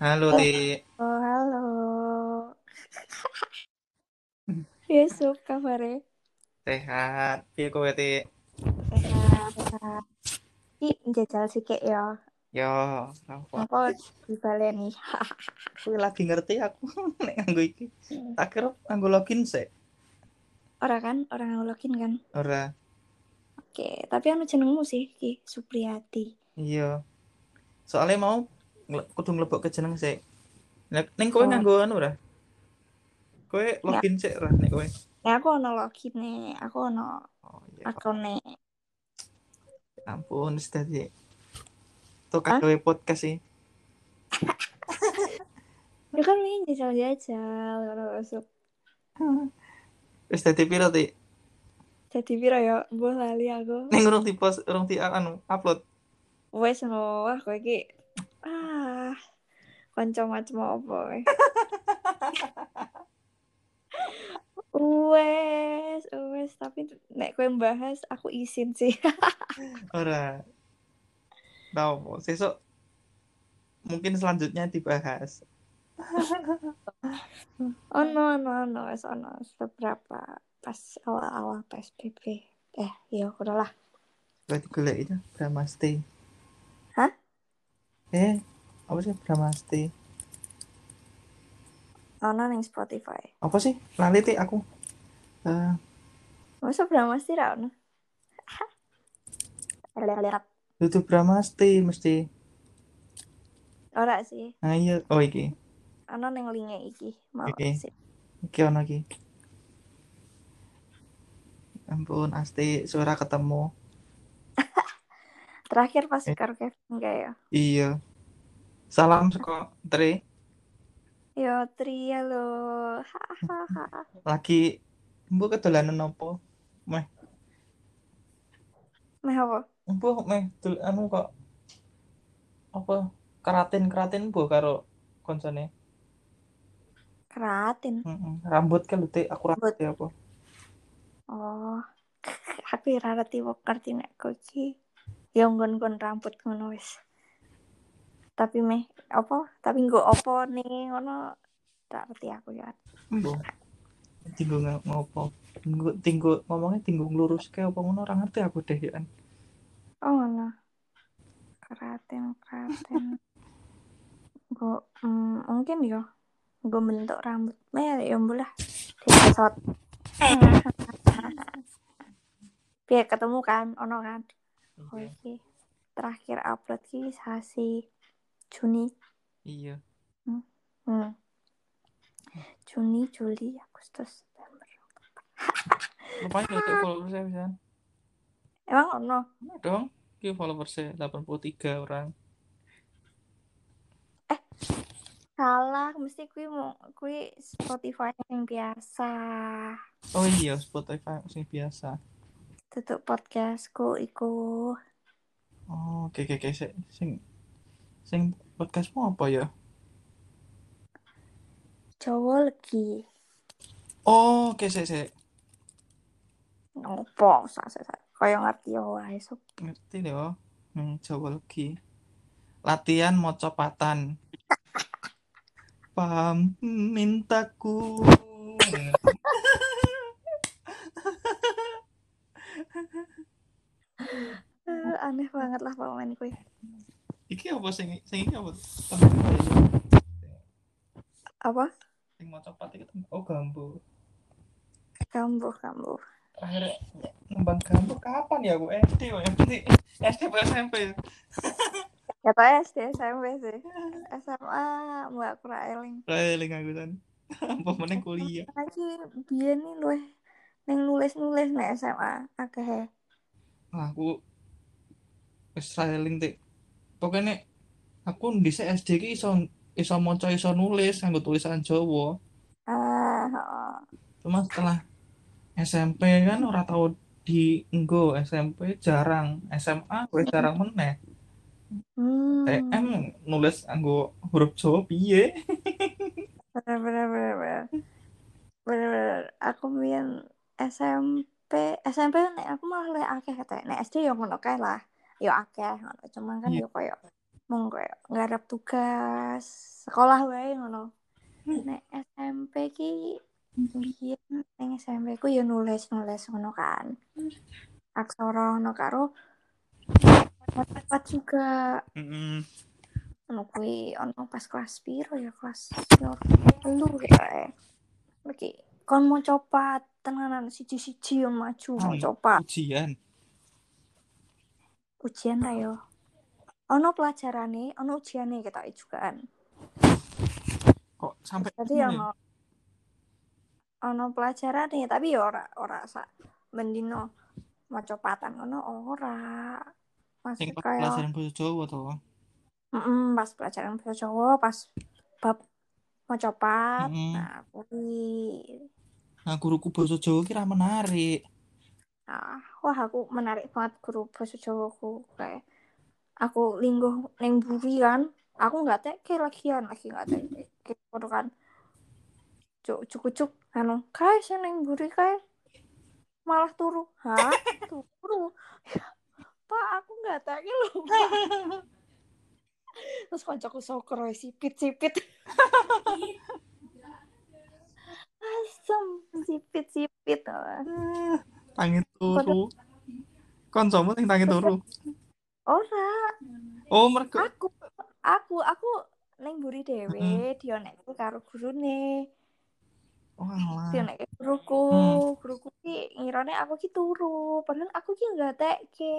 Halo, Oh, Ti. oh, halo. Yusuf, kabarnya? Sehat. Piye kowe, Ti? Sehat. Ki, jajal sih kayak ya. Yo, apa? Apa dibaleni? Kowe lagi ngerti aku nek nganggo iki. Tak kira nganggo login sik. Orang kan, orang yang login kan. Ora. Oke, tapi anu jenengmu sih, Ki Supriyati. Iya. Soalnya mau kudu nglebok ke jeneng sik. Nek ning kowe Oh. nganggo anu ora? Kowe login sik ora nek kowe? Nah, aku ono login nih, aku ono Oh iya. akun nih. Ampun, wis dadi Tuh Hah? gawe podcast sih. Ya kan ini jajal-jajal, kalau masuk. Wis dadi piro, Ti? Jadi piro ya, mbok lali aku. Ning urung di-post, urung di anu upload. Wes no, wah kowe iki ah kanca macam apa kowe? Wes, wes tapi nek kowe bahas aku izin sih. Ora. Tahu, sesuk mungkin selanjutnya dibahas. Oh no, no, no, wes ono beberapa pas awal-awal PSBB. Eh, iya udahlah. Berarti golek itu Brahmasti. Hah? Eh, apa sih Brahmasti? Ono ning Spotify. Apa sih? Lali ti aku. Eh, Masa Brahmasti ra ono? Itu Brahmasti mesti. Ora sih. Nah, iya. Oh, iki. Ono ning linke iki. Mau Oke. sih. Iki ono iki. Ampun, Asti suara ketemu. Terakhir pas Eh. karo Kevin kayak Iya. Salam saka Tri. Yo Tria lo. Hahaha. Lagi mbok kedolanan apa? Meh, Meh apa? mbok meh dol anu kok apa? Keratin-keratin mbok karo koncone. Keratin. Rambut kan Ti. aku rambut ya apa? Oh. Aku ora ngerti wong ngerti nek kowe iki ya nggon-nggon rambut ngono wis. Tapi meh apa? Tapi nggo apa nih ngono tak ngerti aku ya. Tinggu ng- ngopo? Tinggu tinggu ngomongnya tinggu nglurus kayak apa ngono ora ngerti aku deh ya. Oh ngono. Keratin, keratin. Nggo mm, mungkin yo nggo bentuk rambut. Meh ya mbulah. Disesot. Biar ketemu kan, ono kan. Iki terakhir upload ki sasi Juni. Iya. Hmm. Juni, Juli, Agustus, September. Lumayan lho Tik, followersnya bisa. Emang ono? Nah, dong. Ki followersnya 83 orang. Salah, mesti kui mau kui Spotify yang biasa. Oh iya, Spotify sing biasa. Tutup podcastku iku. Oh, oke oke oke sing sing sing podcastmu apa ya? Jawa lagi. Oh, oke sik sik. Ngopo sasa kaya ngerti ya wae sob. Ngerti deh, Hmm, Jawa lagi. Latihan mocopatan. Paham mintaku. Eh, aneh banget lah pemain kui. Iki apa sing sing iki apa? Apa? Sing mocopat iki tem- oh gambo. Kambuh, kambuh. Terakhir ngembang gambo kapan ya aku SD ya? Berarti SD apa SMP ya? Ya tau SD, SMP sih. SMA, mbak aku ra eling. Eling aku kan. Apa meneh kuliah. Lagi biyen nih luwih ning nulis-nulis nek SMA akeh. Aku wis eling tik. Pokoknya aku dhisik SD ki iso iso maca iso nulis nganggo tulisan Jawa. Ah, heeh. Cuma setelah SMP kan ora tau dienggo SMP jarang SMA wis jarang meneh Hmm. TM nulis nganggo huruf Jawa piye Bener bener bener bener. Bener bener. Aku biyen SMP, SMP nek aku malah luwih akeh kata. Nek SD yo ngono kae lah. Yo akeh ngono. Cuman kan Iya. yo koyo mau kayak nggarap tugas sekolah wae ngono. Nek SMP ki biyen ning SMP ku ya nulis nulis ngono kan. Aksara ngono karo cepat juga. Ono kuwi ono pas kelas piro ya? Kelas lu ya lagi kon mau copat tenanan siji-siji yang maju mau Oh, copat ujian ujian ta yo ono pelajarane ono ujiane kita juga kan kok sampai Tadi ngono ya? ono ono pelajaran nih, tapi ya ora ora sak mendino macopatan ngono ora. Masih kayak pelajaran bahasa Jawa to mm pas pelajaran bahasa Jawa pas bab macopat. Mm-mm. Nah, kuwi nah guruku bahasa Jawa kira menarik ah, wah aku menarik banget guru bahasa Jawa ku kayak aku lingguh neng buri kan. Aku nggak teke lagian lagi nggak teke kan. Cuk cuk cuk anu kae sing neng buri kae malah turu. Hah? Turu. Pak, aku nggak teke. Pak. Terus koncoku soker wae sipit-sipit. Asem sipit-sipit. Ah, tangi turu koncomu sing tangi turu Ora, oh mereka aku aku aku neng buri dhewe Mm-mm. dionekku karo gurune. oh Dionekku guruku, Hmm. guruku ki ngirane aku ki turu, padahal aku ki nggak teke.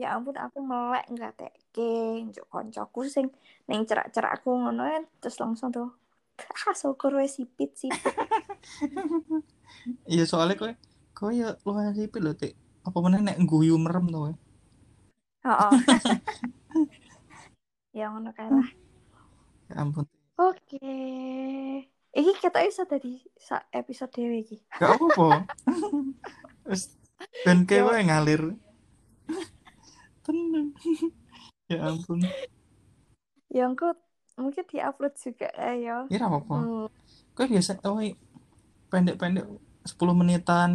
Ya ampun aku melek nggak teke, njuk koncoku sing neng cerak-cerakku ngono ya, terus langsung tuh ah syukur wes sipit-sipit. iya soalnya kowe kowe ya lumayan sipil lho tik apa meneh nek guyu merem to kowe Heeh. ya ngono kae lah. ya ampun Oke. Iki kita iso tadi sa episode dhewe iki. gak apa-apa ben Ya. kowe ngalir tenang ya ampun Ya engko mungkin diupload juga ayo. ya apa-apa. Hmm. kowe biasa oh pendek-pendek 10 menitan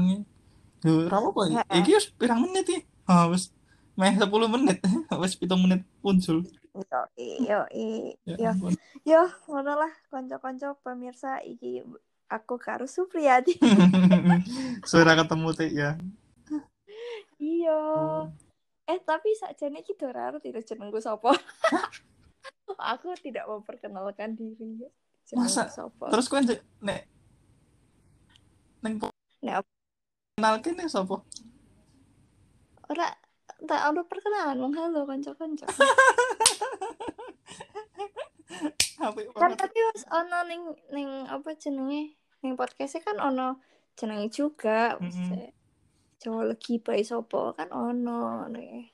yo ora apa-apa Heeh. iki wis pirang menit iki ha wis meh 10 menit. Wis 7 menit muncul. Yo, yo, ya yo, ampun. Yo, ngono lah, konco-konco pemirsa. Iki aku karo Supriyadi. suara ketemu tik ya. Iya. Eh tapi sakjane iki ora tidak jenengku sapa. Aku tidak memperkenalkan diri. Masa? sapa? terus njek- nek neng Nek apa? kenal kene sapa Ora tak ada perkenalan wong halo konco-konco. apik kan tapi wis ono ning ning apa jenenge ning podcast kan ono jenenge juga Mm-mm. maksudnya Jawa lagi bae sapa kan ono nih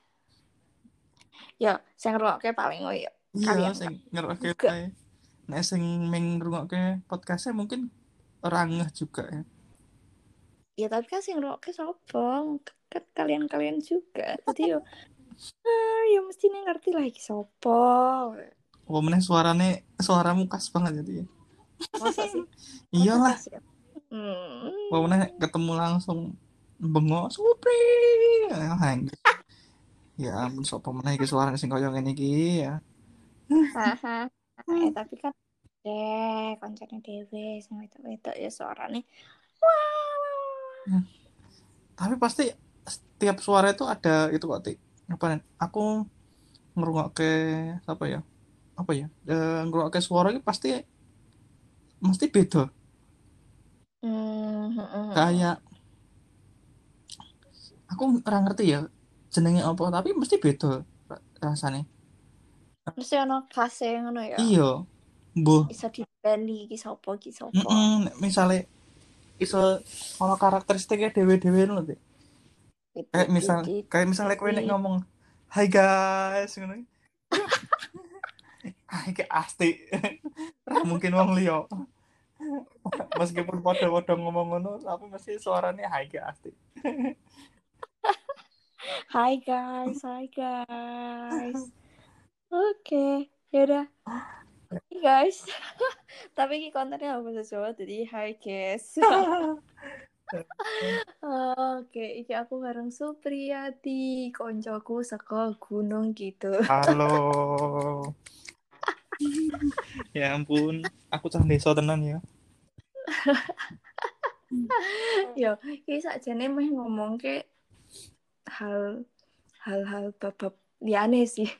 ya sing ngrungokke paling oh ya iya. Sing ngerokke bae nek sing ming ngrungokke podcastnya mungkin orang ngeh juga ya. Ya tapi kan sing ngrungokke sapa? Kan kalian-kalian juga. Jadi yo ah, ya mesti nih ngerti lagi sapa. Apa meneh suarane suaramu khas banget jadi. Ya masa sih? Iyalah hmm. apa meneh ketemu langsung bengok supri! Ya anjir. ya ampun sapa meneh iki suarane sing koyo ngene iki ya Haha. Eh, tapi kan deh koncone dhewe sing wedok-wedok ya suarane wah tapi pasti setiap suara itu ada itu kok apa nih? Aku ngerungokke apa ya? Apa ya? E, ngerungokke suara itu pasti mesti beda. Hmm, hmm, hmm. kayak aku ora ngerti ya jenenge apa tapi mesti beda ra- rasanya mesti ono kase ngono ya? Iya. Mbuh. Bisa dibeli iki sapa iki sapa? Mm-mm, nek misale iso ono karakteristiknya dewe-dewe lho Tik. Gitu, kayak misal kayak misalnya kowe nek ngomong hai guys ngono hai kayak asti mungkin wong liya. Meskipun podo-podo ngomong ngono tapi mesti suaranya hai kayak asti Hai guys, hai guys. Oke, yaudah. Hai guys. Tapi ini kontennya bahasa Jawa jadi hai guys. Oke, iki aku bareng Supriyati, koncoku saka Gunung Kidul. Halo. ya ampun, aku cah desa tenan ya. Yo, iki sakjane meh ngomong ke hal hal-hal bab-bab sih.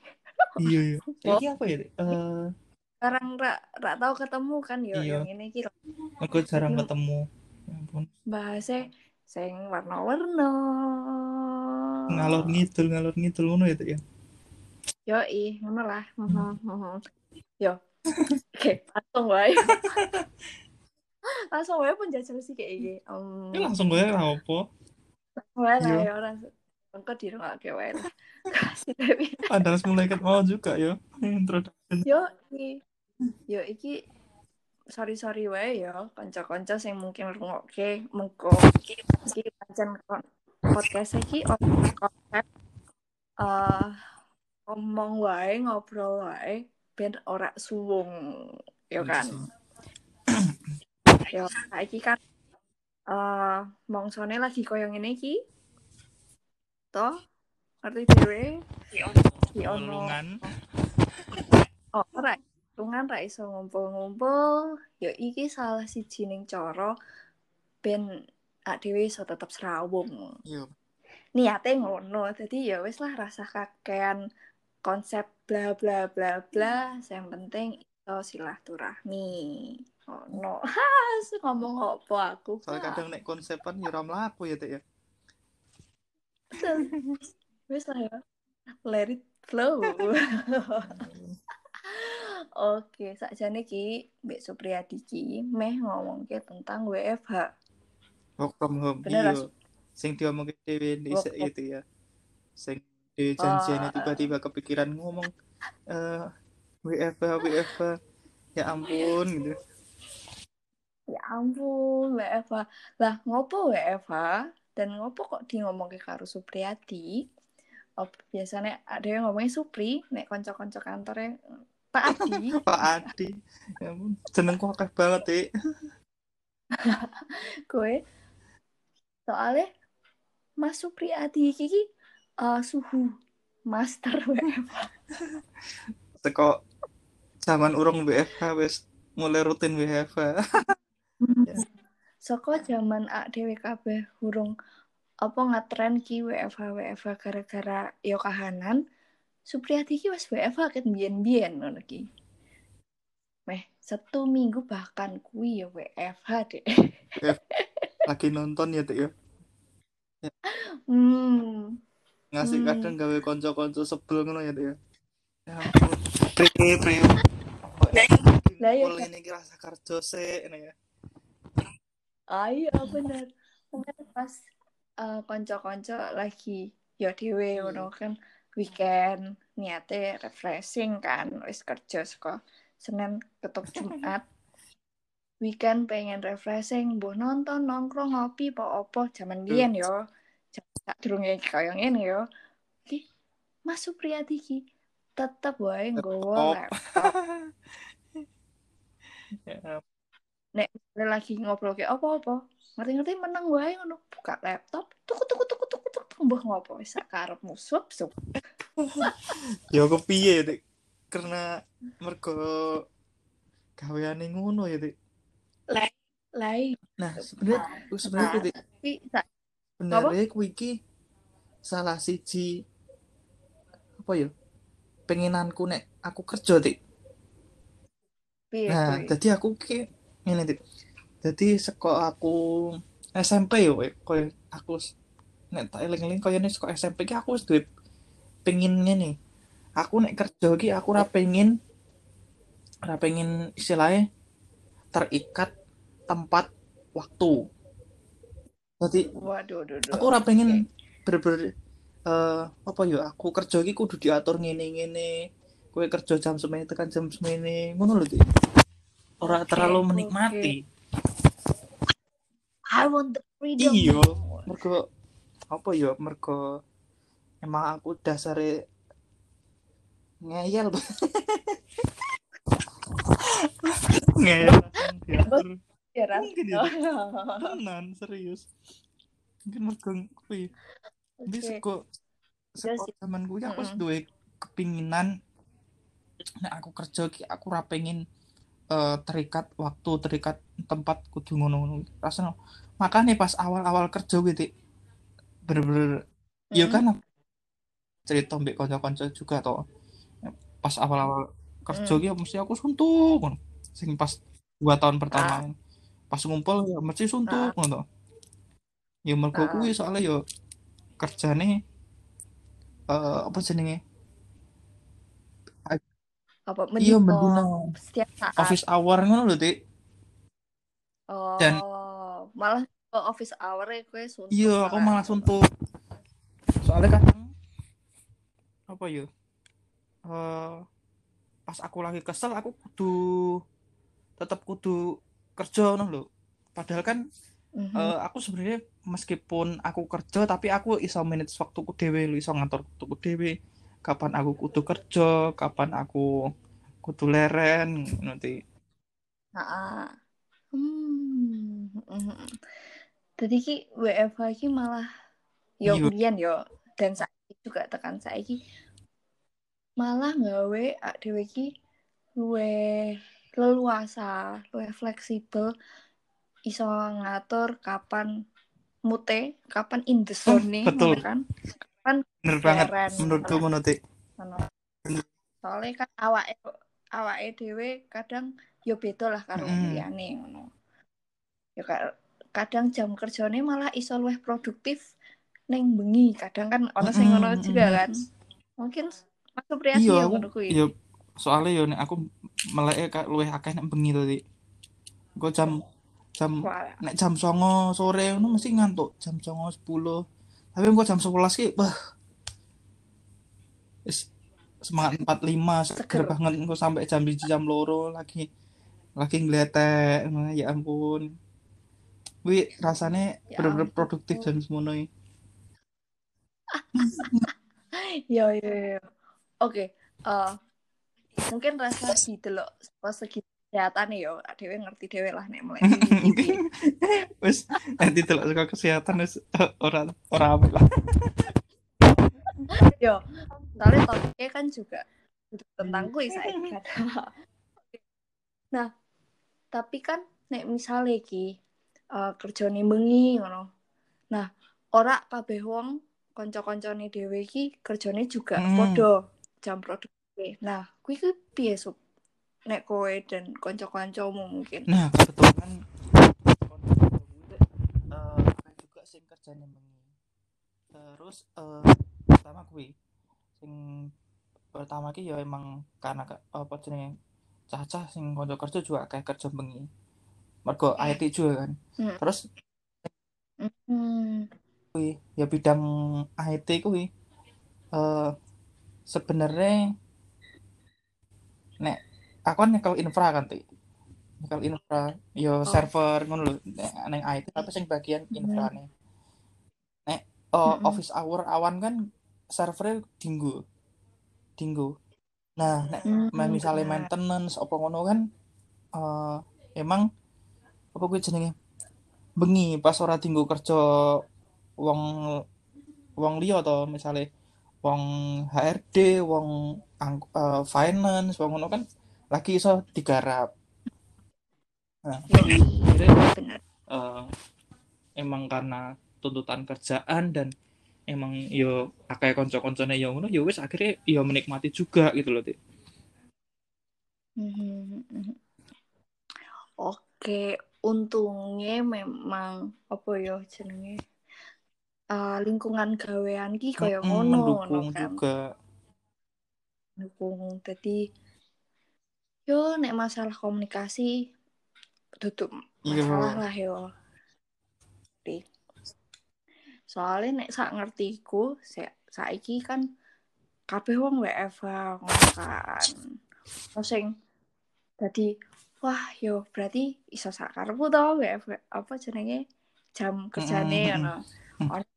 Iya, iya. Iki apa ya? Eh, Sekarang rak rak tau ketemu kan yo Iya. yang ini lho. aku jarang Iya. ketemu. Ya ampun. bahasa sing warna-warna. Ngalor ngidul, ngalor ngidul ngono ya, Dik, ya. Yo ih, ngono lah. Mhm. Yo. Oke, langsung wae. langsung wae pun jajal sih kayak gini. Um, Ini langsung gue ra opo. wae lah Iya. ya orang engko di rumah ke wae lah. Kasih tapi Ada harus mulai ket mau juga ya. Introduction. yo iki yo iki sorry sorry wae yo kanca-kanca sing mungkin ngrungokke mengko iki pancen podcast iki konsep eh ngomong wae ngobrol wae ben ora suwung yo kan yo saiki kan eh mongsone lagi koyo ngene iki toh ngerti dhewe iki ono. Oh, ora tungan ra iso ngumpul-ngumpul, ya iki salah siji ning cara ben ak dhewe iso tetep serawung. Iya. Niate ngono, dadi ya wis lah rasa kakean konsep bla bla bla bla, yang penting iso silaturahmi. Ngono. Has ngomong apa aku? Soalnya kadang nek konsepan ya ora mlaku ya, Dik ya. Wis lah ya. Let it flow. Oke, sakjane ki Mbak Supriyadi ki meh ngomongke tentang WFH. Work from home. Bener, Iya. Sing dhewe dhisik Work from- itu ya. Sing di janjian Oh. tiba-tiba kepikiran ngomong eh WFH WFH ya ampun gitu. Ya ampun, WFH. Lah, ngopo WFH dan ngopo kok di ngomongke karo Supriyadi? Oh, biasanya ada yang ngomongnya Supri, nek konco-konco kantornya Pak Adi. Pak Adi. Ya ampun, jenengku akeh banget, Dik. Gue soalnya Mas Supriyadi iki ki, eh, suhu master WFH. Teko zaman urung WFH wis mulai rutin WFH. Ya. Saka zaman ak dhewe kabeh hurung apa ngetren ki WFH WFH gara-gara yo kahanan. Supriyati ki wis WFH ket biyen-biyen ngono ki. Meh, satu minggu bahkan kuwi ya WFH deh. Lagi nonton ya, Dik ya. Hmm. Ngasih Hmm. kadang gawe konco-konco sebel ngono ya, Dik ya. Ya. Pri, pri. Lah, iya, Kumpul ini ki rasa kerja sik ini ya. Ayo bener. Mungkin pas eh, konco-konco lagi ya dhewe Hmm. ngono kan weekend niate refreshing kan wis kerja saka Senin ketuk Jumat. weekend pengen refreshing, mbok nonton nongkrong ngopi apa-apa zaman biyen yo. Zaman sak durunge kaya ngene yo. Ki Mas Supriyati ki tetep wae Laptop. laptop. Ya, Nek lagi ngobrol kayak apa-apa, ngerti-ngerti meneng wae ngono, buka laptop, tuku tuku tuku tuku tuku tuku mbah ngopo wis sak karepmu sup ya kepiye, Dik? Karena mergo gaweane ngono ya, Dik. Lai, Nah, sebenarnya sebenarnya Dik, tapi sak sebenarnya kuwi iki salah siji apa ya? Pengenanku nek aku kerja, Dik. piye Nah, jadi aku ki ngene, Dik. Jadi seko aku SMP yo, koyo aku nek tak eling-eling koyo nek seko SMP ki aku wis duwe pengin ngene. Aku nek kerja ki aku ora pengen ora pengen istilahnya terikat tempat waktu. Jadi Waduh, aku ora pengen bener-bener eh apa ya aku kerja ki kudu diatur ngene-ngene. Kowe kerja jam semene tekan jam semene. Ngono lho, Dik. Ora Oke, terlalu menikmati. I want the freedom. Iya. mergo apa ya mergo emang aku dasare ngeyel ngeyel ya ya. tenan serius mungkin mergo kuwi Jadi Oke. seko seko zaman kuwi aku wis duwe kepinginan nek aku kerja ki aku ra pengen eh, terikat waktu terikat tempat kudu ngono-ngono rasanya makanya pas awal-awal kerja gitu bener-bener ya Mm. kan cerita mbek kanca-kanca juga toh pas awal-awal kerja Mm. ki mesti aku suntuk ngono sing pas dua tahun Ah. pertama pas ngumpul ya mesti suntuk ngono toh ya mergo Ah. kuwi soalnya ya kerjane eh apa jenenge Apa iya mendino setiap saat. office hour ngono lho Dik Oh, dan- malah ke office hour ya gue suntuk. iya aku malah suntuk soalnya kadang apa ya eh pas aku lagi kesel aku kudu tetap kudu kerja ngono lho padahal kan Mhm. eh, aku sebenarnya meskipun aku kerja tapi aku iso manage waktuku dhewe lho iso ngatur waktuku dhewe kapan aku kudu kerja kapan aku kudu leren nanti Heeh. Hmm. mhm. Jadi ki WFH ki malah yo Iya. biyen yo dan saiki juga tekan saiki malah gawe awake dhewe ki luwe leluasa, luwe fleksibel iso ngatur kapan mute, kapan in the zone nih, betul. ngono kan. Bener banget menurutku ngono. Ngono. Soalnya kan awake awake dhewe kadang yo beda lah karo Mm. liyane ngono. Ya ka- kadang jam kerjane malah iso luwih produktif neng bengi. Kadang kan ono sing ngono Mm, juga kan. Mungkin Mas Supriyadi iya ya aku ngono kuwi. iya soalnya yo nek aku meleke kak luwih akeh nek bengi to Dik. Engko jam jam Wah, nek jam 09.00 sore ngono mesti ngantuk jam 09.00 10 tapi engko jam 11 ki wah semangat 45 seger Seger. banget engko sampai jam 1 jam loro lagi lagi ngletek ngono, ya ampun Wi rasane Ya bener-bener produktif jam semono iki. Yo yo yo. Oke, eh mungkin rasa didelok saka segi kesehatan yo, dhewe ngerti dhewe lah nek mulai wis nanti delok saka kesehatan wis eh, ora ora apik lah Yo, soalnya topiknya kan juga tentang kuis kan. Nah, tapi kan nek misale iki eh kerjane bengi ngono. Nah, ora kabeh wong kanca-kancane dhewe iki kerjane juga Hmm. padha jam produktif. Nah, kuwi ku piye sup? Nek kowe dan kanca-kancamu mungkin. nah kebetulan eh akeh juga sing kerjane bengi terus eh pertama kuwi sing pertama ki ya emang karena ke- apa jenenge cacah sing kanca kerja juga akeh kerja bengi mergo IT juga kan Hmm. terus Hmm. ya bidang IT kuwi eh sebenarnya nek aku kan nyekel infra kan ti. Nyekel infra. Yo Oh. server ngono lho neng IT tapi sing bagian infra nih nek oh, Mm-mm. office hour awan kan servernya dinggo. Dinggo. Nah nek Hmm, main misalnya maintenance apa ngono kan eh emang apa kuwi jenenge? Bengi pas ora dinggo kerja wong wong liya to misale wong HRD wong eh, finance wong ngono kan lagi iso digarap nah Ya, benar. eh, emang karena tuntutan kerjaan dan emang yo akeh konco-koncone yo ngono yo wis akhirnya yo menikmati juga gitu loh Tik. Mhm. Oke, untungnya memang apa ya jenenge eh, lingkungan gawean ki kaya Mm, ngono ngono mendukung kan. juga Mendukung. Jadi yo nek masalah komunikasi tutup Iya. masalah lah yo. Di. Soalnya nek sak ngertiku sa saiki kan kabeh wong WFH ngono kan. Sing dadi wah yo berarti iso sak karepku to WFH apa jenenge jam kerjane Mm, mm, ngono. Ono-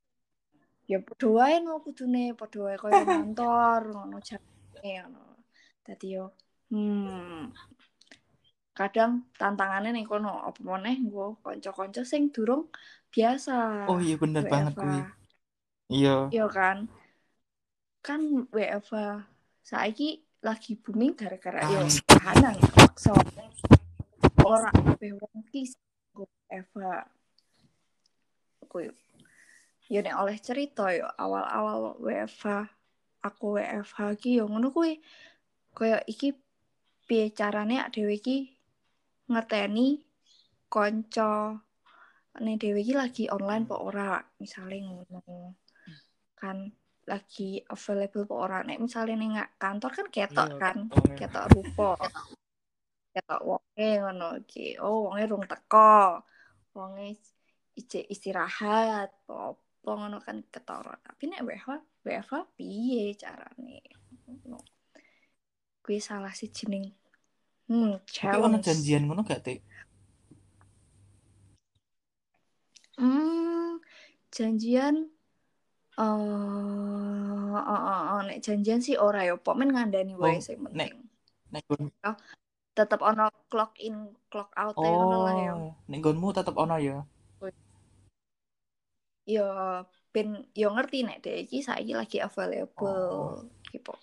Ya padha wae no kudune padha wae koyo kantor ngono jamane ngono. Dadi yo hmm. Kadang tantangannya nih kono apa meneh nggo kanca-kanca sing durung biasa. Oh iya bener banget WFH. kuwi iya. Iya kan? Kan WFH saiki lagi booming gara-gara yo Ah. kahanan maksa ora kabeh wong ki WFH kuwi ya nek oleh cerita yo awal-awal WFH aku WFH ki yo ngono kuwi. Kaya iki piye carane dhewe iki ngerteni kanca. Nek dhewe iki lagi online apa ora misale ngono. Kan lagi available apa ora. Nek misale ning kantor kan ketok Iya, kan wonge. ketok rupa. Ketok wonge ngono iki. Oh wonge rung teko. Wonge istirahat apa ngono kan ketara tapi nek WFH WFH piye carane? Ngono. Kuwi salah si jeneng hmm tapi ono janjian ngono gak Tik? hmm janjian eh eh, eh, eh, nek janjian sih ora ya pok men ngandani wae Oh, sing nek- penting. nek nggon tetep ono clock in clock out e ngono lah ya. Oh nek nggonmu tetep ono ya? Yo ben yo ngerti nek dek iki saiki lagi available gitu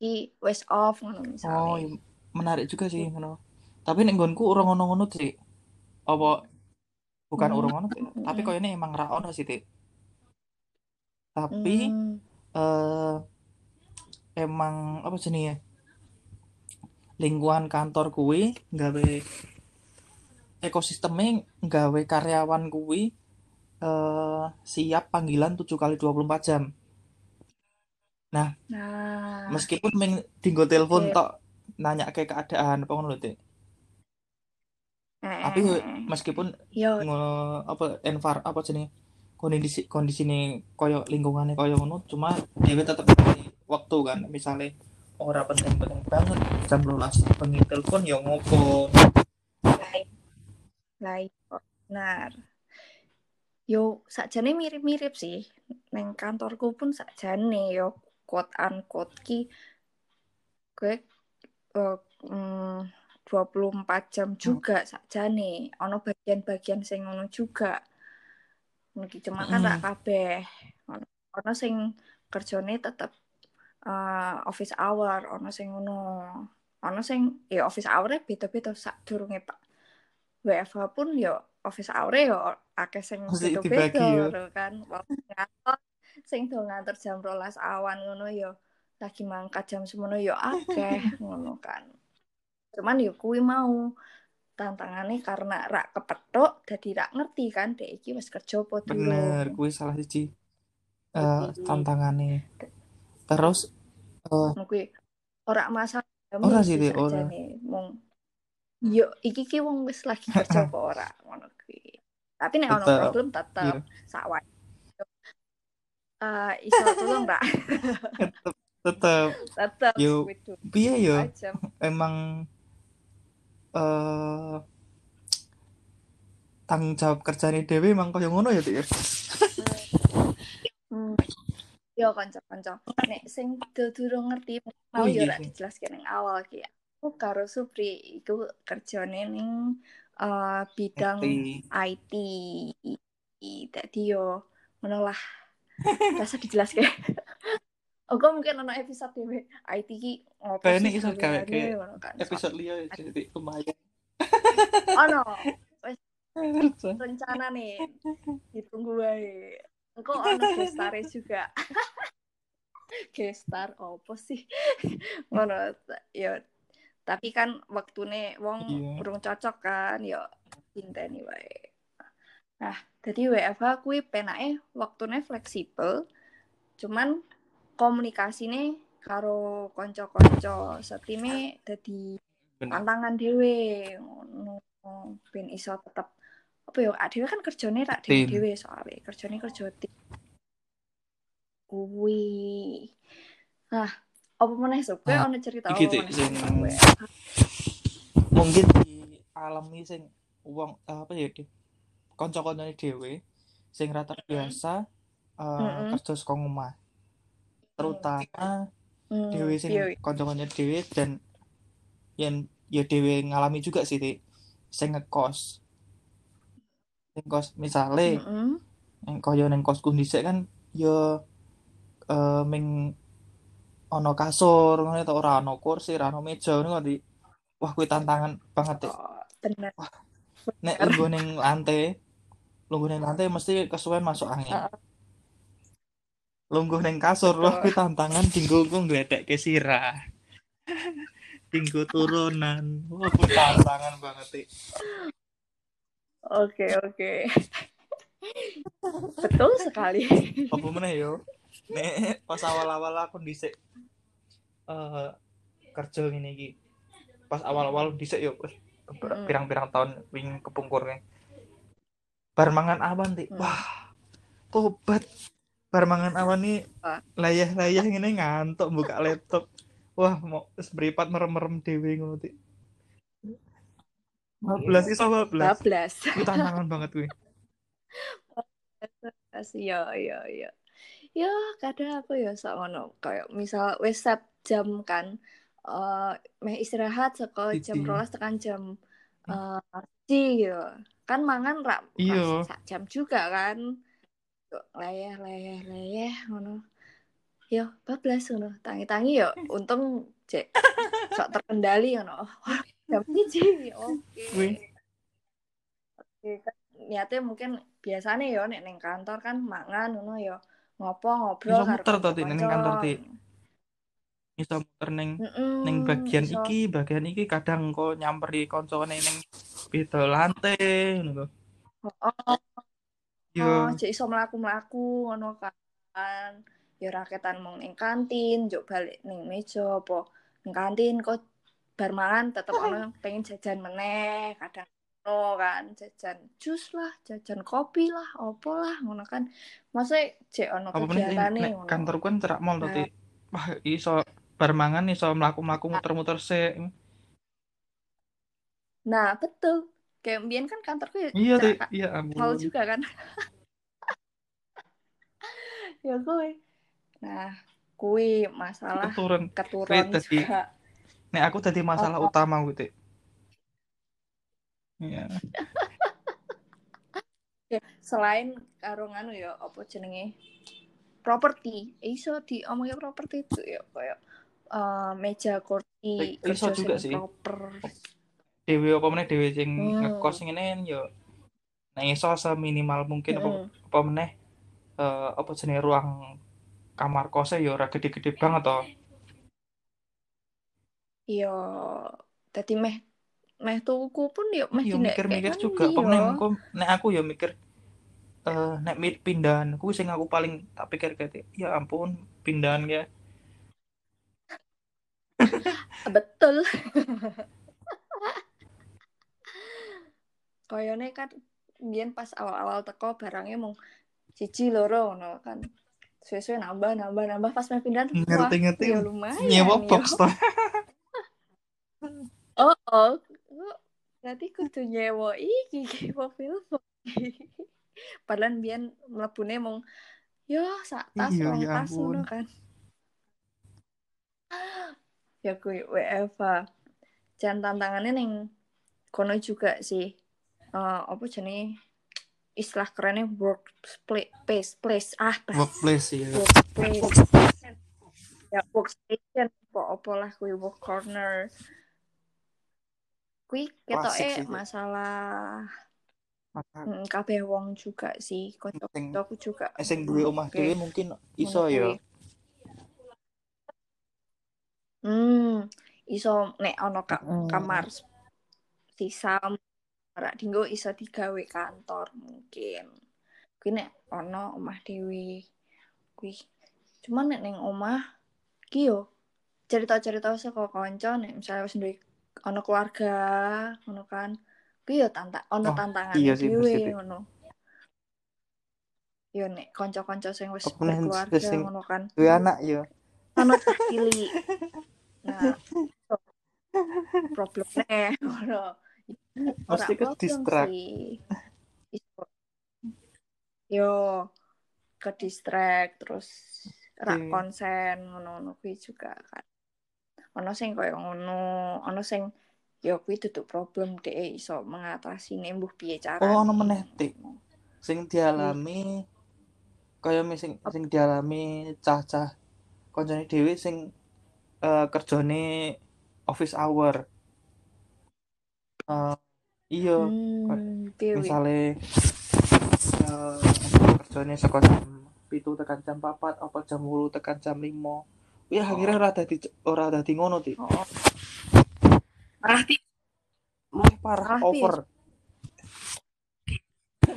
iki wis off ngono oh misalnya iya. Menarik juga sih ngono tapi nek nggonku ora ngono-ngono sih apa bukan urung ngono tapi Hmm. koyo ini emang ra ono sih Tik. tapi Hmm. eh emang apa jenenge lingkungan kantor kuwi nggawe ekosistemnya nggawe karyawan kuwi eh siap panggilan 7 kali 24 jam. nah Meskipun ming dinggo telepon tok nanya ke keadaan apa ngono lho, Dik. eh, Tapi eh, eh. meskipun yo. ngono apa envar apa jenenge kondisi kondisine koyo lingkungannya koyo ngono cuma tetep ngerti waktu kan. Misalnya ora penting-penting banget jam 12 bengi telepon ya ngopo. Lain kok. Benar. Yo sakjane mirip-mirip sih. Neng kantorku pun sakjane yo quote unquote ki gue eh, mm, 24 jam juga sakjane. Ono bagian-bagian sing ngono juga. Niki cuma kan rak Mm. kabeh. Ono ono sing kerjane tetep eh, office hour ono sing ngono. Ono sing ya office hour beda-beda sak durunge Pak. WFH pun ya office hour ya akeh sing beda-beda ya. kan. Wong ngantor sing do ngantor jam 12 awan ngono ya lagi mangkat jam semono ya akeh ngono kan. Cuman ya kuwi mau. Tantangannya karena rak kepethuk dadi rak ngerti kan dek iki wis kerja apa bener kuwi salah siji eh Jadi- tantangane terus eh Ngono kuwi ora masalah Ora sih, Dik, ora. sakjane mung. Yo iki ki wong wis lagi kerja apa ora ngono kuwi. Tapi nek ono problem tetep. Sak wae. Eh, iso tolong rak tetep tetep Yo. kuwi tuh piye ya jam emang eh tanggung jawab kerjane dhewe emang koyo ngono ya Dik ya Hmm. Yo kanca-kanca, nek sing durung ngerti mau Oh, yo iya rak sih. dijelaske ning awal ki. Aku karo Supri iku kerjane ning eh, bidang IT. IT. Dadi yo ngono lah. Rasa dijelaske. Oke mungkin ono episode dhewe IT ki ngopo Kayaknya sih iso gawe kan. episode liya ya, jadi lumayan Ono rencana nih ditunggu wae. Engko ono gestare juga. gestar opo sih? Ngono ya tapi kan waktune wong urung cocok kan ya inteni wae. Nah, jadi WFH kuwi penake waktune fleksibel. Cuman komunikasine karo kanca-kanca setime dadi bener. tantangan dhewe ngono ben iso tetep. Apa ya dhewe kan kerjane rak Tim. dhewe soalnya kerjane kerja tim. Kuwi. Nah apa meneh sok kowe Nah, ono cerita apa meneh mungkin dialami sing wong apa ya di kanca-kancane dhewe sing rata biasa eh, Mm-mm. kerja saka omah terutama Hmm, dhewe sing piye? kanca-kancane dhewe dan yen ya dhewe ngalami juga sih Tik. sing ngekos sing kos misale Heeh. yang kaya ning kosku dhisik kan ya eh ming ono kasur ngono ta ora ono kursi ora ono meja ngono Tik. wah kuwi tantangan banget. Oh, bener. nek lungguh ning lantai lungguh ning lantai mesti kesuwen masuk angin Heeh. Lungguh ning kasur wah kuwi tantangan dinggo ku ngledekke sirah dinggo turunan wah kuwi tantangan banget Tik. Oke, oke. Betul sekali. apa meneh yo nek pas awal-awal aku dhisik eh kerja ngene iki pas awal-awal dhisik yo wis keber- Mm. pirang-pirang tahun wing kepungkurne bar mangan awan Tik. Mm. wah tobat bar mangan awan nih layah-layah ngene ngantuk buka laptop. Wah mau wis mripat merem-merem dhewe ngono Tik. 12 iso 12 bablas kuwi tantangan banget kuwi. Ya ya ya ya kadang aku ya sok ngono kayak misal wis set jam kan eh meh istirahat saka jam Siji. 12 tekan jam eh siji gitu kan mangan rak Iya. jam juga kan Leyeh leyeh leyeh ngono yo bablas ngono tangi-tangi yo untung cek sok terkendali ngono oh, jam siji oke. Oke, kan niatnya mungkin biasanya ya nek ning kantor kan mangan ngono ya ngopo ngobrol Iso muter to, ning kantor, Tik. iso muter ning Mm-mm, ning bagian iso. iki bagian iki kadang kok nyamperi koncone ning beda lantai ngono lho. Oh, Yo oh, jek iso mlaku-mlaku ngono kan. Ya raketan mung ning kantin, njuk balik ning meja apa ning kantin kok bar mangan tetep ono pengen jajan meneh, kadang ngono kan, jajan jus lah, jajan kopi lah, opo lah ngono kan. Maksudnya jek ono nek ngono. kantorku kan cerak mall to, Nah. Tik. Wah, iso bar mangan iso mlaku-mlaku muter-muter sik. Nah, betul. Kayak mbien kan kantorku ya Iya, cerak Iya ampun. juga kan. ya gue. Nah, kui masalah Keturun. keturun dadi juga. nek aku dadi masalah Apa? utama kuwi, Tik. Iya. Ya, selain karo nganu ya apa jenenge? Properti. Iso diomongin properti itu ya kayak eh, meja kursi iso juga sih. proper. Dewe apa meneh dewe sing Hmm. ngekos ngene yo nek iso seminimal mungkin apa Mm-mm. apa meneh eh, apa jenenge ruang kamar kosnya ya ora gede-gede banget toh. Iya, tadi meh meh tuku pun ya meh Yo mikir-mikir juga apa meneh nek aku ya mikir eh nek mi- pindahan kuwi sing aku paling tak pikir kayak ya ampun pindahan ya Betul. Koyone kan biyen pas awal-awal teko barangnya mung siji loro ngono kan. Suwe-suwe nambah nambah nambah pas meh pindahan wah ngerti-ngerti ya lumayan nyewa box toh. Oh, oh. Berarti kudu nyewa iki iki mobil Padahal biyen mlebune mung yo sak tas Iya, rong ya tas ngono kan. Ya kuwi WFA. Jan tantangannya ning kono juga sih. Eh apa jenenge? Istilah kerennya workplace place ah bahasa Workplace ya. workplace. Ya workstation. Apa-apa lah kuwi work corner. Ketoke sih, Cik. masalah Maka mm, kabeh wong juga sih. Sing kanca-kancaku juga. eh, sing duwe omah dhewe mungkin iso ya. hmm iso nek ana ka- Mm. kamar sisa ora dinggo iso digawe kantor mungkin. Kuwi nek ana omah dhewe kuwi. Cuman nek ning omah ki yo cerita-cerita saka kanca nek misalnya wis duwe ana keluarga ngono kan kuwi yo tanta ana Oh, tantangan iya sih, dhewe Dik. ngono. Yo nek kanca-kanca sing wis sing ngono kan. duwe anak ya. ana cilik. Nah problemnya ngono Mesti ke distract. yo ke distract terus rak Oke. konsen ngono-ngono kuwi juga kan. Ono sing koyo ngono ono sing ya kuwi duduk problem dhek iso mengatasi mbuh piye carane. Oh ono meneh sing dialami kaya mi- sing sing dialami cah-cah koncone dhewe sing eh, kerjane office hour Eh, iya hmm misale eh, kerjane saka jam pitu tekan jam papat apa jam 8 tekan jam 5 ya akhirnya ora dadi ora dadi ngono ti oh parah ti parah over.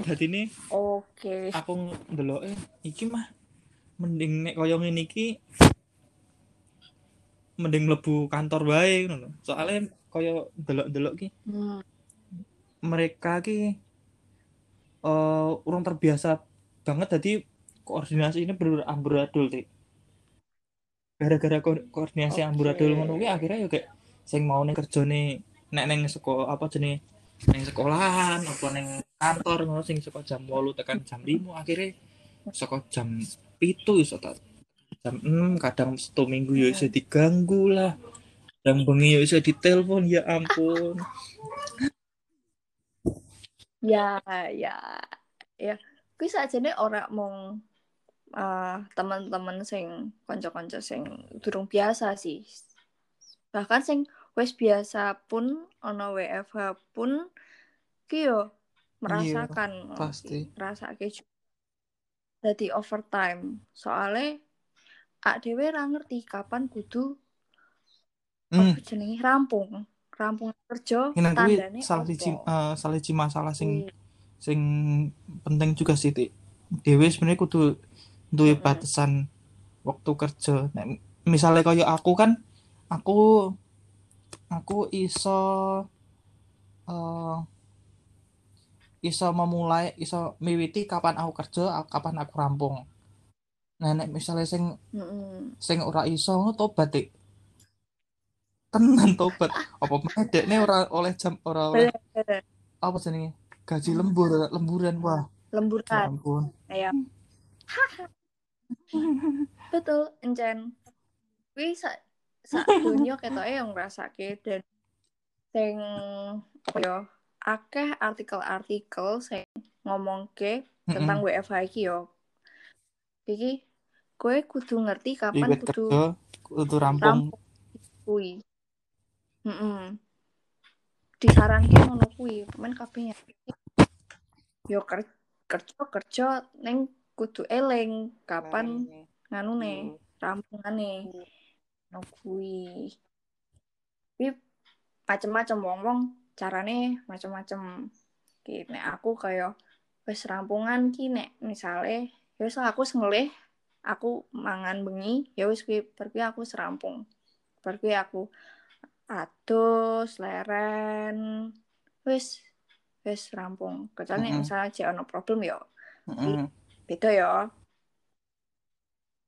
Jadi ini oke. aku ndeloke iki mah mending nek kaya ngene iki mending mlebu kantor bae ngono lho. Soale kaya ndelok-ndelok ki hmm. mereka ki eh urung terbiasa banget jadi koordinasi ini bener amburadul sih gara-gara ko- koordinasi Oke. amburadul ngono kuwi akhirnya ya kayak sing mau ning kerjane nek ning sekolah apa jenenge ning sekolahan apa ning kantor ngono sing saka jam 8 tekan jam 5 akhirnya saka jam pitu iso tak jam 6 kadang satu minggu ya iso diganggu lah yang bengi ya iso ditelepon ya ampun. Ya ya ya. Kuwi sakjane ora mung eh, teman-teman sing kanca-kanca sing durung biasa sih. Bahkan sing wis biasa pun ono WFH pun ki yo merasakan pasti. merasake jadi overtime. Soalnya ak dhewe ra ngerti kapan kudu hmm. jenenge rampung rampung kerja kuwi tandane salah siji eh, salah siji masalah sing Kuwi. sing penting juga sih Tik. Dewe sebenarnya kudu duwe batasan waktu kerja. Nek misalnya kayak aku kan aku aku iso eh iso memulai iso miwiti kapan aku kerja kapan aku rampung. Nah nek misalnya sing Mm-mm. sing ora iso tobat. Tenan tobat. Apa meneh dekne ora oleh jam ora oleh apa jenenge? Gaji lembur, lemburan wah. Ya lemburan ampun. ya betul encen kuwi sak sak donya ketoke yang ngrasake dan sing ya akeh artikel-artikel sing ngomongke tentang WFH iki yo iki kowe kudu ngerti kapan Iwet kudu kudu rampung. rampung kuwi heeh disaranke ngono kuwi pemain kabeh yo ker kerja kerja neng kudu eling kapan nganune rampungane. No kuwi. Kuwi macem-macem wong-wong carane macem-macem. Ki nek aku kaya wis rampungan ki nek misale ya wis aku sengelih aku mangan bengi ya wis kuwi kuwi aku serampung kuwi aku adus leren wis wis rampung. Kecuali nek Mm-mm. misalnya jek ono problem ya Heeh. beda ya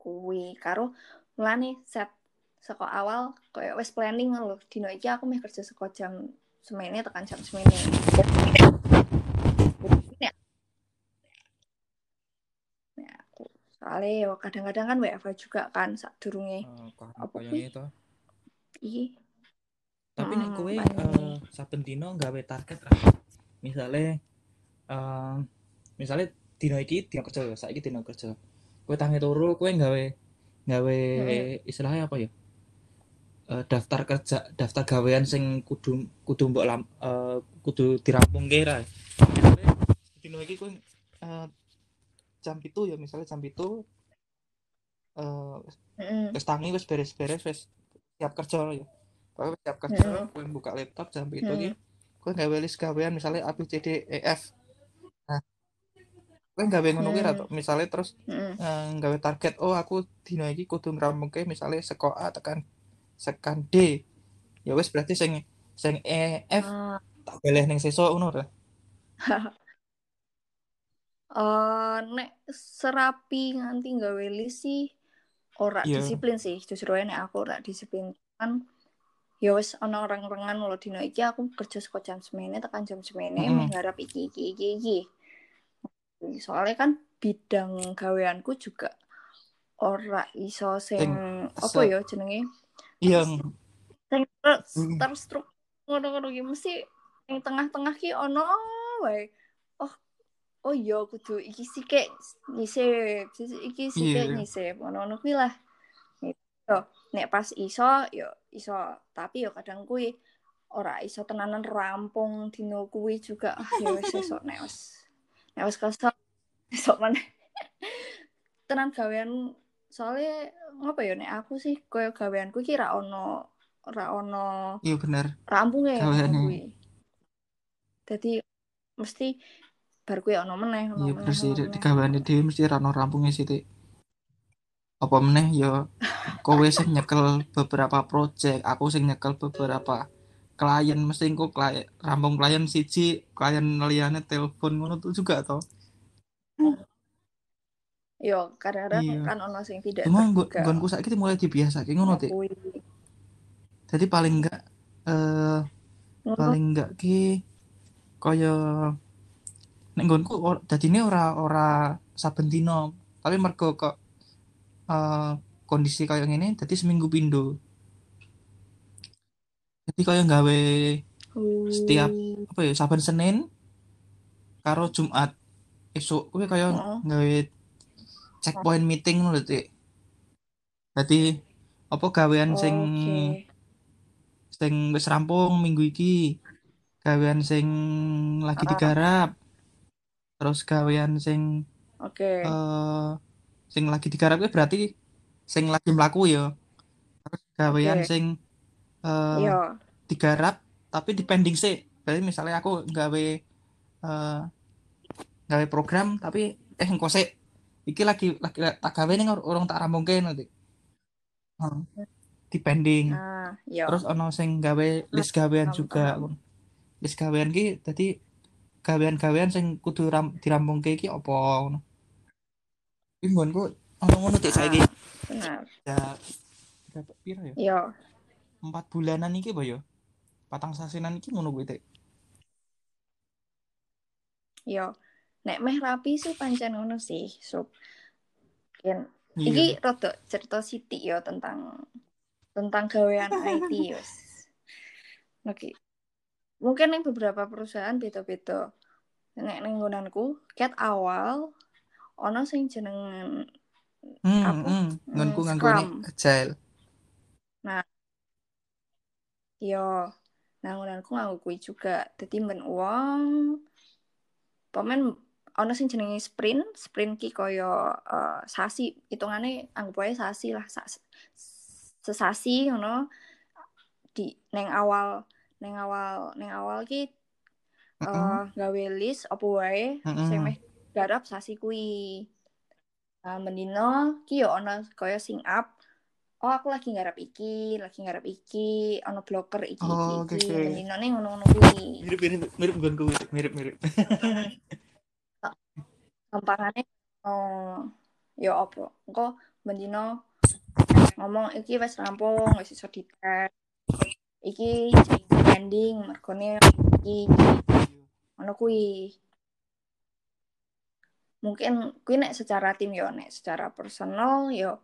kuwi karo mulane set saka awal kayak wis planning lho. Dino iki aku meh kerja saka jam semene tekan jam semene. Aku soalnya ya kadang-kadang kan WFH juga kan sak durunge Apa Apa itu? iki Tapi nek Hmm, kowe eh, saben dino gawe target. Misale eh misale dino iki dino kerja, saiki dino kerja. Kowe tangi turu kowe gawe gawe istilahnya apa ya? Eh, daftar kerja, daftar gawean sing kudu kudu mbok lam, eh, kudu dirampungke ra. Misale dino iki kowe eh, jam itu ya misalnya jam itu eh Heeh. wis tangi wis beres-beres wis siap kerja ya. Wis siap kerja, kowe buka laptop jam itu ki. Kowe gawe list gawean misalnya A B C D E F. Nah, kowe gawe ngono kuwi Hmm. to. Misale terus eh, gawe target, oh aku dina iki kudu ngrampungke misalnya saka A tekan tekan D. Ya wis berarti sing sing E F Ah, tak beleh ning sesuk ngono ra. eh, nek serapi nganti gawe list sih ora Iya. disiplin sih justru nek aku ora disiplin kan ya wis ana orang-orangan lho dino iki aku kerja saka jam semene tekan jam semene Mm-mm. meh ngarep iki iki iki iki soalnya kan bidang gaweanku juga ora iso sing apa ya jenenge Iya, sing ter- Mm. terstruktur ngono-ngono ki mesti yang tengah-tengah ki ono wae. Oh, oh iya kudu iki sik nyisip, iki sik Iya. nyisip. Ngono-ngono kuwi lah. Yo, nek pas iso yo iso, tapi yo kadang kuwi ora iso tenanan rampung dino kuwi juga ah ya wis esok nek wis nek wis kesel esok mana tenan gawean soalnya ngapa ya nek aku sih koyo gaweanku ki ra ono ra ono Iya bener. rampunge Gaweane. ngono kuwi. Dadi mesti bar kuwi ono meneh Iya bener sih ono meneh. digaweane dhewe mesti ra ono rampungnya sih. Apa meneh ya kowe sing nyekel beberapa project, aku sing nyekel beberapa klien mesti engko klien rampung klien siji, klien liyane telepon ngono tuh juga toh. Yo kadang-kadang Iya. kan ono sing tidak Cuma nggonku saiki mulai dibiasake ngono. Kuwi. Jadi paling enggak eh Ngono. paling enggak ki kaya nek nggonku or, dadine ora ora saben dino, tapi mergo kok eh kondisi kaya ngene dadi seminggu pindo. Jadi kaya gawe setiap Uh, apa ya saben Senin karo Jumat kuwi kaya Heeh. gawe checkpoint meeting ngono lho. Dadi apa gawean sing Oke. sing wis rampung minggu iki gawean sing lagi digarap terus gawean sing Oke. eh sing lagi digarap kuwi berarti sing lagi mlaku ya terus gawean Oke. sing eh Yo. digarap tapi dipending sih berarti misalnya aku gawe eh gawe program tapi eh engko sik iki lagi lagi tak gawe ning urung tak rampungke nanti Heeh. dipending yo. terus ono sing gawe list gawean juga list gawean ki dadi gawean-gawean sing kudu ram, dirampungke iki apa ngono iki nggonku ono ngono tik saiki benar. ya pira ya Yo. empat bulanan iki apa ya patang sasinan iki ngono kuwi tik Yo. Nek meh rapi sih pancen ngono sih, Sob. Yen iya iki rada cerita sithik ya tentang tentang gawean IT yos. Oke. Mungkin ning beberapa perusahaan beda-beda. Nek ning nggonanku, ket awal ono sing jeneng hmm, apa? hmm. nggonku Hmm, nganggo Scrum. agile yo nah nggonanku nganggo kuwi juga. Dadi men wong pemen ono sing jenenge sprint, sprint ki kaya eh, sasi, hitungane anggap wae sasi lah, sa- sesasi ngono di neng awal neng awal neng awal ki Heeh. eh gawe list apa wae Heeh. sing meh garap sasi kuwi. Nah, mendino ki yo ono kaya sing up. Oh, aku lagi garap iki, lagi garap iki, ono blocker iki iki Oh, iki. oke. Mendino ning ngono-ngono kuwi. mirip mirip mirip nggonku Tik. mirip mirip Gampangane oh yo apa? Engko mendino ngomong iki wis rampung, wis iso dites. Iki pending mergone iki ngono kuwi. Mungkin kuwi nek secara tim yo, nek secara personal yo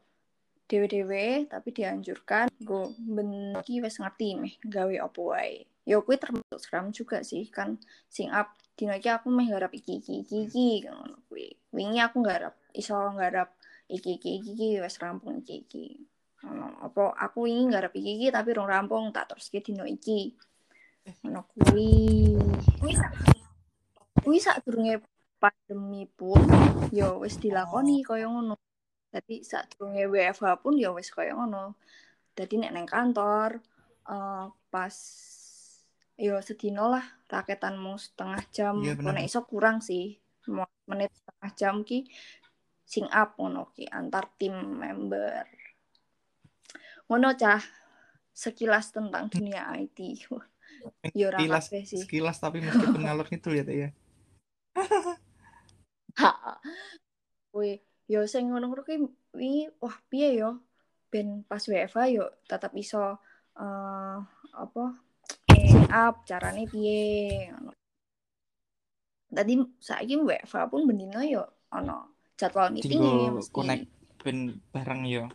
dewe-dewe tapi dianjurkan go ben iki wis ngerti meh gawe apa wae. Yo kuwi termasuk Scrum juga sih kan sing up dino iki aku meh garap iki iki iki iki ngono kuwi. Wingi aku garap iso garap iki iki iki, iki wis rampung iki iki. Ngono apa aku wingi garap iki iki tapi rong rampung tak teruske dino iki. Ngono kuwi. Kuwi sak kuwi sadurunge pandemi pun yo wis dilakoni kaya ngono. Dadi sadurunge WFH pun ya wis kaya ngono. Dadi nek neng kantor eh, pas yo sedino lah raketanmu setengah jam, Iya, nek iso kurang sih. Menit setengah jam ki sing up ngono ki antar tim member. Ngono cah sekilas tentang dunia IT. Yo ora sekilas sih. sekilas tapi meskipun ngalor itu ya ya Wih, yo sing ngono-ngono wingi wah piye yo? Ben pas WFH yo tetap iso eh apa sing up carane piye? Ngono. Tadi saiki WFH pun bendino yo ono jadwal meeting Tinggal mesti. connect ben bareng ya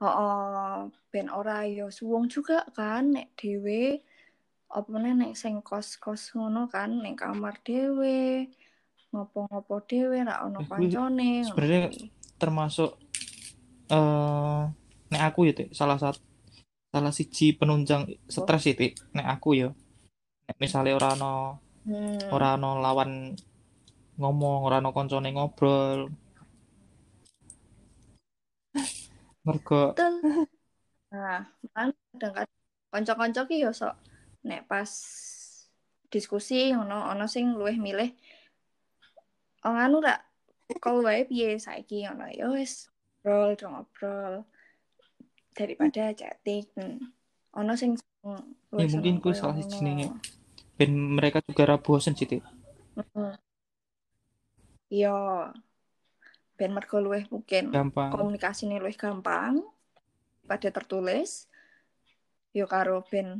oh ben ora yo suwung juga kan nek dhewe apa meneh nek sing kos-kos ngono kan ning kamar dhewe ngopo-ngopo dhewe ra ono Eh, kancane sebenarnya termasuk eh nek aku ya Tik, salah satu salah siji penunjang stres sih Tik. nek aku ya nek misalnya ora ono Hmm. ora ono lawan ngomong ora ono koncone ngobrol mergo. Nah, kan kadang-kadang kanca-kanca ki yo sok nek pas diskusi ngono ono sing luwih milih oh anu ra call wae piye saiki ngono ya wis ngobrol do ngobrol daripada chatting. Ono sing Ya, mungkin koyo salah sijine ben mereka juga ra bosen sih. Heeh. Iya. Ben mergo luwih mungkin gampang komunikasine luwih gampang pada tertulis yo karo ben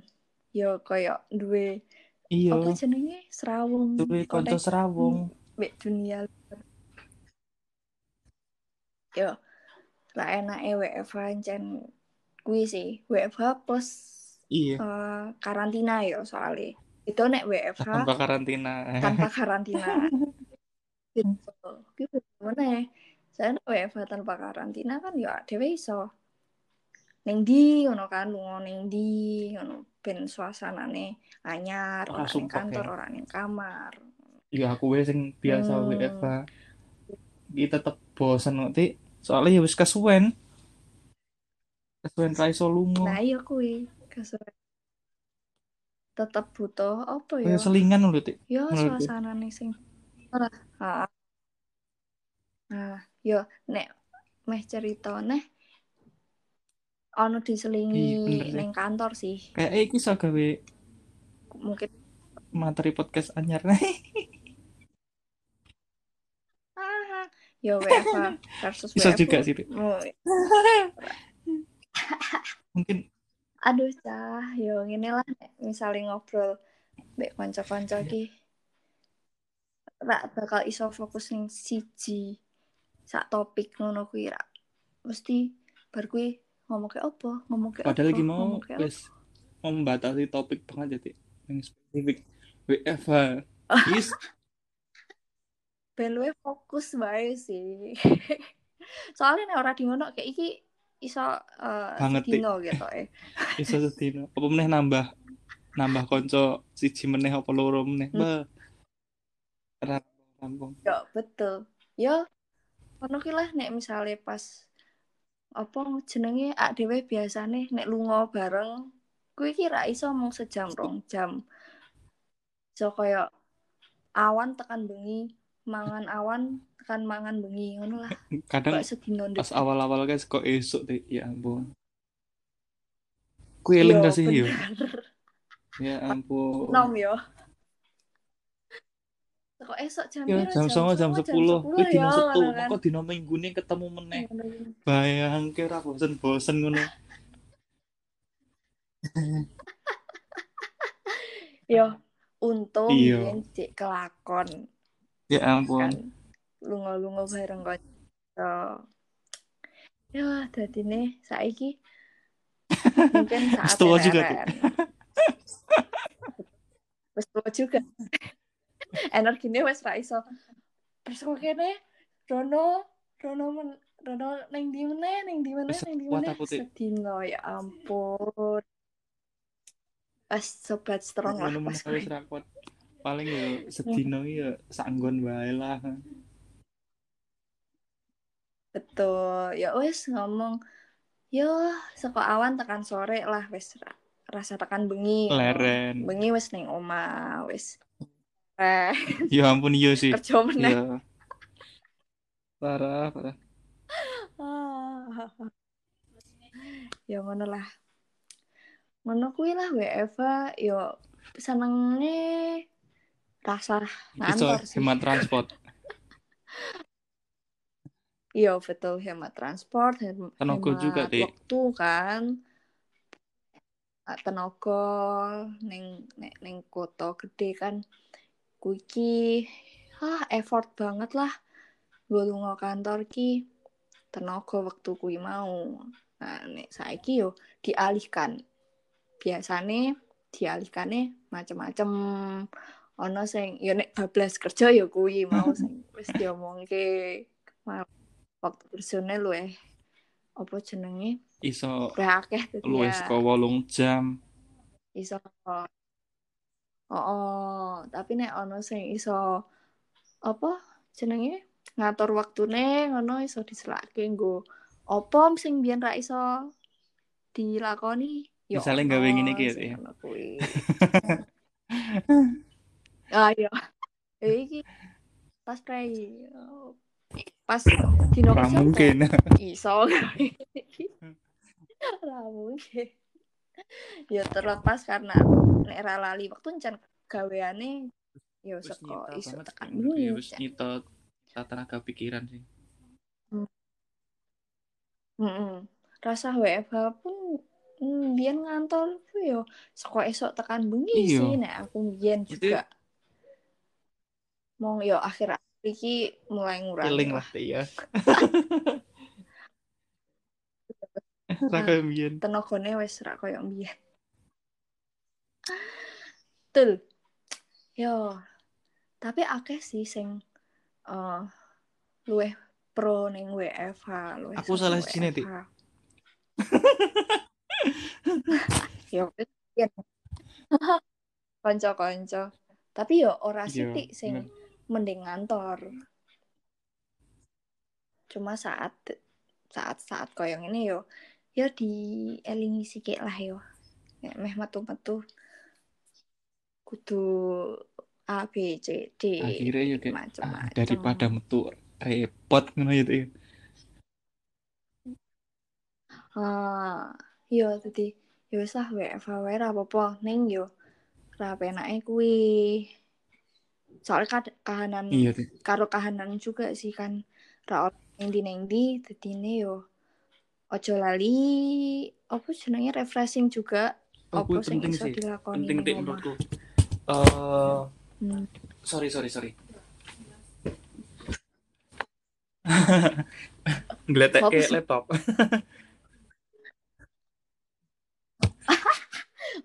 yo koyo duwe iya. apa jenenge? Serawung duwe kanca serawung. mbek dunia yo lah enake WFH ancen kuwi sih. WFH plus iya. eh, karantina yo soalnya. Itu nek WFH tanpa karantina. tanpa karantina. Gitu. Gitu mana saya nek WFH tanpa karantina kan ya dhewe iso. Ning ndi ngono kan lunga ning ndi ngono ben suasanane. Anyar Ora ora ning sumpek kantor ya. ora ning kamar. Ya aku wes sing biasa Hmm. WFH iki tetep bosen kok Tik. soalnya ya wis kesuwen. Kesuwen ra iso lunga. Nah iya kuwi kesuwen. Tetep butuh apa ya? Selingan lho Tik ya suasanane sing ora ha. nah yo nek meh cerita neh ono diselingi Iya, ning kantor sih. Kayak eh, iki iso gawe mungkin materi podcast anyar. Ah yo WFH versus Bisa WFH juga sih. Oh, mungkin aduh cah. Yo ngene lah misalnya ngobrol mbek kanca-kanca ki rak bakal iso fokus ning siji sak topik ngono kuwi rak. Mesti bar kuwi ngomong ke opo ngomong ke padahal iki mau wis membatasi topik banget ya Tik. yang spesifik. WFH is ben luwih fokus bae sih. Soalnya nek ora di ngono kayak iki iso uh, Banget, sedino gitu eh. Iso sedina apa meneh nambah nambah konco siji meneh apa loro meneh? Hmm. ba rampung Ya betul. Ya ono ki lah nek misale pas apa jenenge? Ak dhewe biasane nek lunga bareng kuwi ki ra iso mung sejam rong jam. So kaya awan tekan bengi, mangan awan tekan mangan bengi ngono lah. kadang pas awal-awal guys kok esuk deh ya ampun. Ku eling Yo, gak sih yo? ya ampun. Nom yo. Kok esok jam ya jam songo jam songo, sepuluh kuwi dino setu kok dino minggu nih ketemu meneh Ngono. bayang kira bosen bosen ngono Yo, untung Iya. yen cek kelakon. ya ampun kan lunga-lunga bareng kanca. Ya, dadi nih saiki mungkin saat juga. Wis juga. Energine wis ra iso. Terus kok kene Rono, Rono men, Rono ndi meneh, Wis ning ndi kuat meneh. aku, Dik. Sedino ya ampun. Pas sobat strong lah pas paling ya sedino ya sanggon bae lah Betul. Ya wis ngomong yo saka awan tekan sore lah ra- rasa tekan bengi. leren Bengi wis ning omah, wis. Eh, ya ampun iya sih kerja meneh. ya parah parah Ah. Ya ngono lah. Ngono kuwi lah WFH yo senenge rasa ngantor sih. hemat transport Iya betul hemat transport, hem- Tenaga hemat juga, Dik. waktu kan. Tenaga ning ning, ning kota gede kan kuwi ki ah effort banget lah. Gue lunga kantor ki tenaga waktu kuwi mau. Nah, nek saiki yo dialihkan. Biasane dialihkane macem-macem ono sing yo nek bablas kerja yo kuwi mau sing wis diomongke waktu personel lu eh apa jenenge iso luwih saka 8 jam iso oh, tapi nek ono sing iso apa jenenge? Ngatur waktune ngono iso diselake nggo apa sing biyen ra iso dilakoni yo misalnya gawe ngene iki ya ah iya. Eh, iki pas pray pas dino mungkin. iso ra mungkin ya terlepas karena nek ra lali waktu encan gaweane ya saka iso tekan ya wis nyita tenaga pikiran sih. Mm -mm. rasa WFH pun mm, biyen ngantor ku yo saka esok tekan bengi Iyo. sih nek aku biyen juga. Mau yo akhir iki mulai ngurang lah iya ra koyo mbiyen. Tenagane wis ra koyo mbiyen. Tul yo tapi akeh sih sing uh, luweh pro ning WFH luweh aku salah sini ti yo konco-konco. Tapi yo ora sithik sing mending ngantor. Cuma saat saat saat koyong ini yo ya di elingi sikit lah yo. Ya, meh metu metu kudu A B C D. Akhirnya ya kayak macam-macam daripada metu repot ngono gitu ya. Ah yo tadi yo sah WFH wae ra apa-apa. Ning yo ra penake kuwi. Soalnya kahanan iya, karo kahanan juga sih kan. Ra neng di neng di tadi yo ojo lali apa jenenge refreshing juga oh, apa sing iso dilakoni penting penting menurutku uh, hmm. sorry sorry sorry Ngeletek kayak laptop.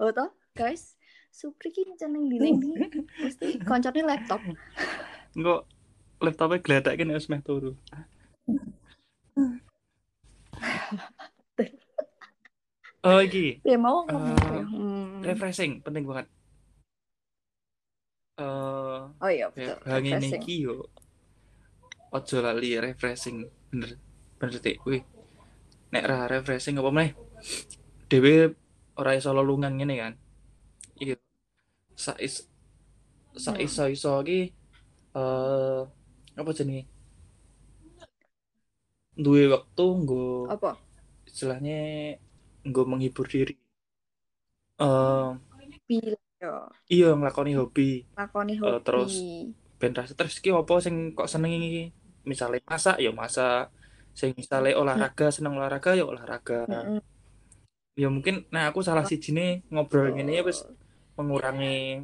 oh toh, guys, Supri ki jeneng di ning mesti koncone laptop. Enggak laptopnya geletek kan harus meh turu. Oh, iki. Ya mau uh, hmm. refreshing penting banget. Uh, oh iya betul. Hangi iki yo. Ojo lali refreshing bener bener tik. Wih. Nek ra refreshing apa meneh? Dewe ora iso lelungan ngene kan. Iya. Sa is sa iso iso iki eh uh, apa jenenge? Duwe waktu nggo apa? Istilahnya gue menghibur diri. Uh, iya ngelakoni hobi. Ngelakoni hobi. uh, terus ben stres ki apa sing kok seneng iki? Misalnya masak ya masak. Sing misalnya olahraga seneng olahraga ya olahraga. Mm -hmm. ya mungkin nah aku salah si jini ngobrol oh. ini ya wis mengurangi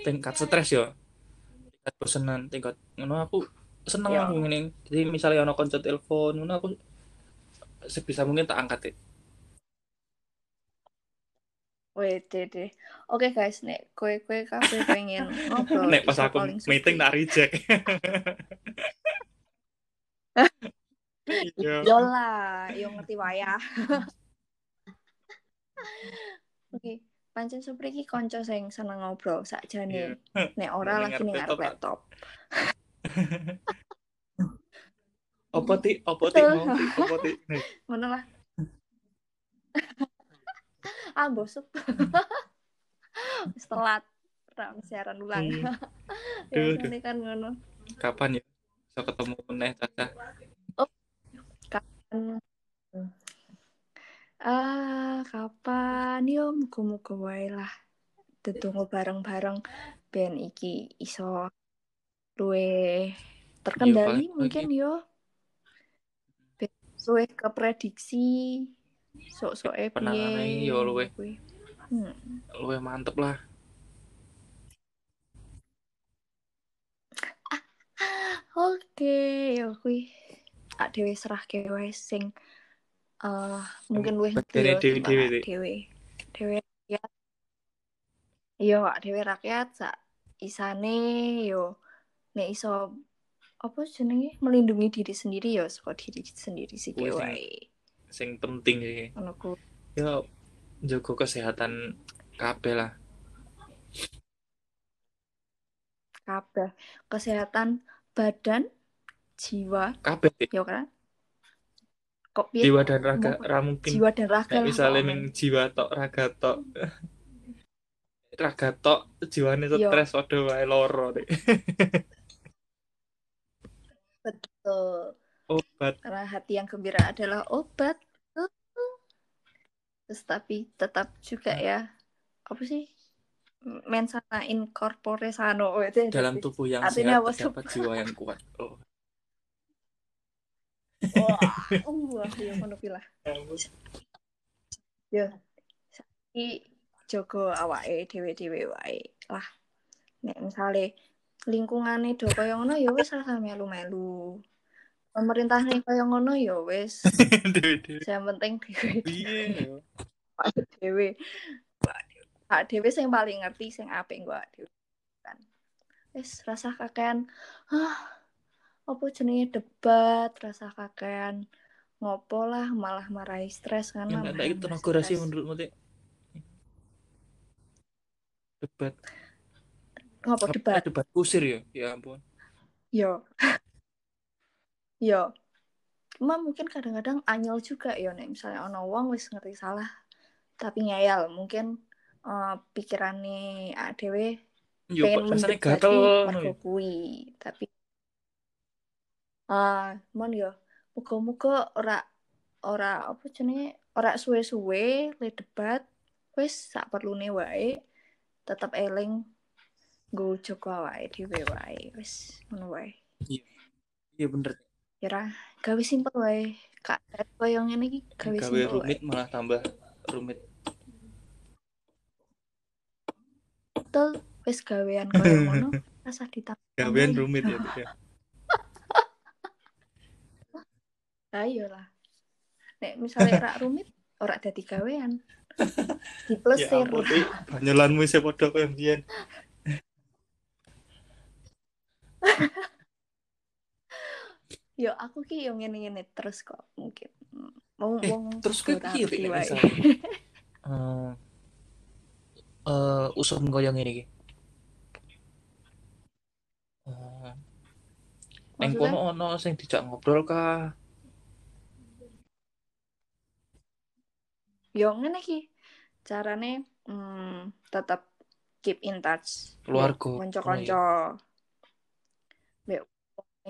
tingkat stres ya. Tingkat bosenan tingkat ngono aku seneng yeah. aku ngene jadi misalnya ono konco telepon ngono aku sebisa mungkin tak angkat ya deh. Oke guys, nek kue kue kafe pengen ngobrol. Nek pas aku meeting tak reject. Iya. Yola, yo ngerti wayah. Oke, pancen supri ki kanca sing seneng ngobrol sakjane. Yeah. Nek ora lagi ning laptop. laptop. Apa ti? Apa ti? Apa ti? Ngono lah. Ah bosok. Setelah ram siaran ulang. Hmm. ya kan ngono. Kapan ya? Bisa ketemu meneh Caca? Oh. Kapan? Ah kapan? Yo muga-muga wae lah. Tetunggu bareng-bareng. Ben iki iso luwe terkendali yo, mungkin yo luwe ke prediksi sok-sok e penanganane yo luwe hmm. luwe mantep lah Oke, ya kuwi ak dhewe serah wae sing eh mungkin luwih yo dewe-dewe, timbang Dik. dhewe. Dhewe rakyat. Yo dhewe rakyat sak isane yo nek iso apa jenenge melindungi diri sendiri yo saka diri sendiri sih Kuwi sing-. Sing penting sih. Ngono ku. Ya jaga kesehatan kabeh lah. kabeh kesehatan badan jiwa Kabeh ya kan kok piye Jiwa dan raga ra mungkin. jiwa dan raga Nek lah misalnya ning jiwa tok raga tok. raga tok jiwane Yo. stres padha wae loro Dik. betul Obat. karena hati yang gembira adalah obat terus tapi tetap juga ya apa sih mensana incorpore sano oh, itu Dalam tubuh yang Artinya sehat apa, terdapat jiwa yang kuat. Oh. wah wah ya ngono kuwi lah ya saiki jogo awake dhewe-dhewe wae lah nek misale lingkungane do. Kaya ngono ya wis rasa melu-melu. Nih kaya ngono ya wis. Yang penting dhewe. Piye? dhewe Pak dhewe sing paling ngerti sing apik awake dhewe kan. Wis rasa kakean ah apa jenenge debat? Rasa kakean ngopo lah? Malah marahi stres kan Yang nambah ada itu tenaga menurutmu? Debat. Ngopo Apa debat debat kusir ya? Ya ampun. yo yo cuma mungkin kadang-kadang anyel juga ya nek misalnya ono wong wis ngerti salah tapi ngeyel mungkin eh pikirane awake dhewe Yo pengen gatel ngono. kuwi tapi ah mon yo muga-muga ora ora apa jenenge ora suwe-suwe le debat wis sak perlune wae tetep eling nggo jaga awake dhewe wae wis ngono wae Iya bener. ya ra gawe simpel wae kak koyo ngene iki gawe Gawe simpel wae rumit malah tambah rumit. betul wis gawean koyo ngono rasa ditambah Gawean rumit ya. Dik, ya. ayo lah nek misalnya rak rumit ora dadi gawean di plus Ya. Banyolanmu isih padha koyo mbiyen. Yo aku ki yo ngene-ngene terus kok mungkin wong Eh, wong terus kowe ora piye ngerti Dik, nek wae. misal? Eh eh usum koyo ngene iki. Eh, Neng kono ono sing dijak ngobrol kah? yo ngene ki carane hmm, tetap keep in touch Keluarga. kanca-kanca mbek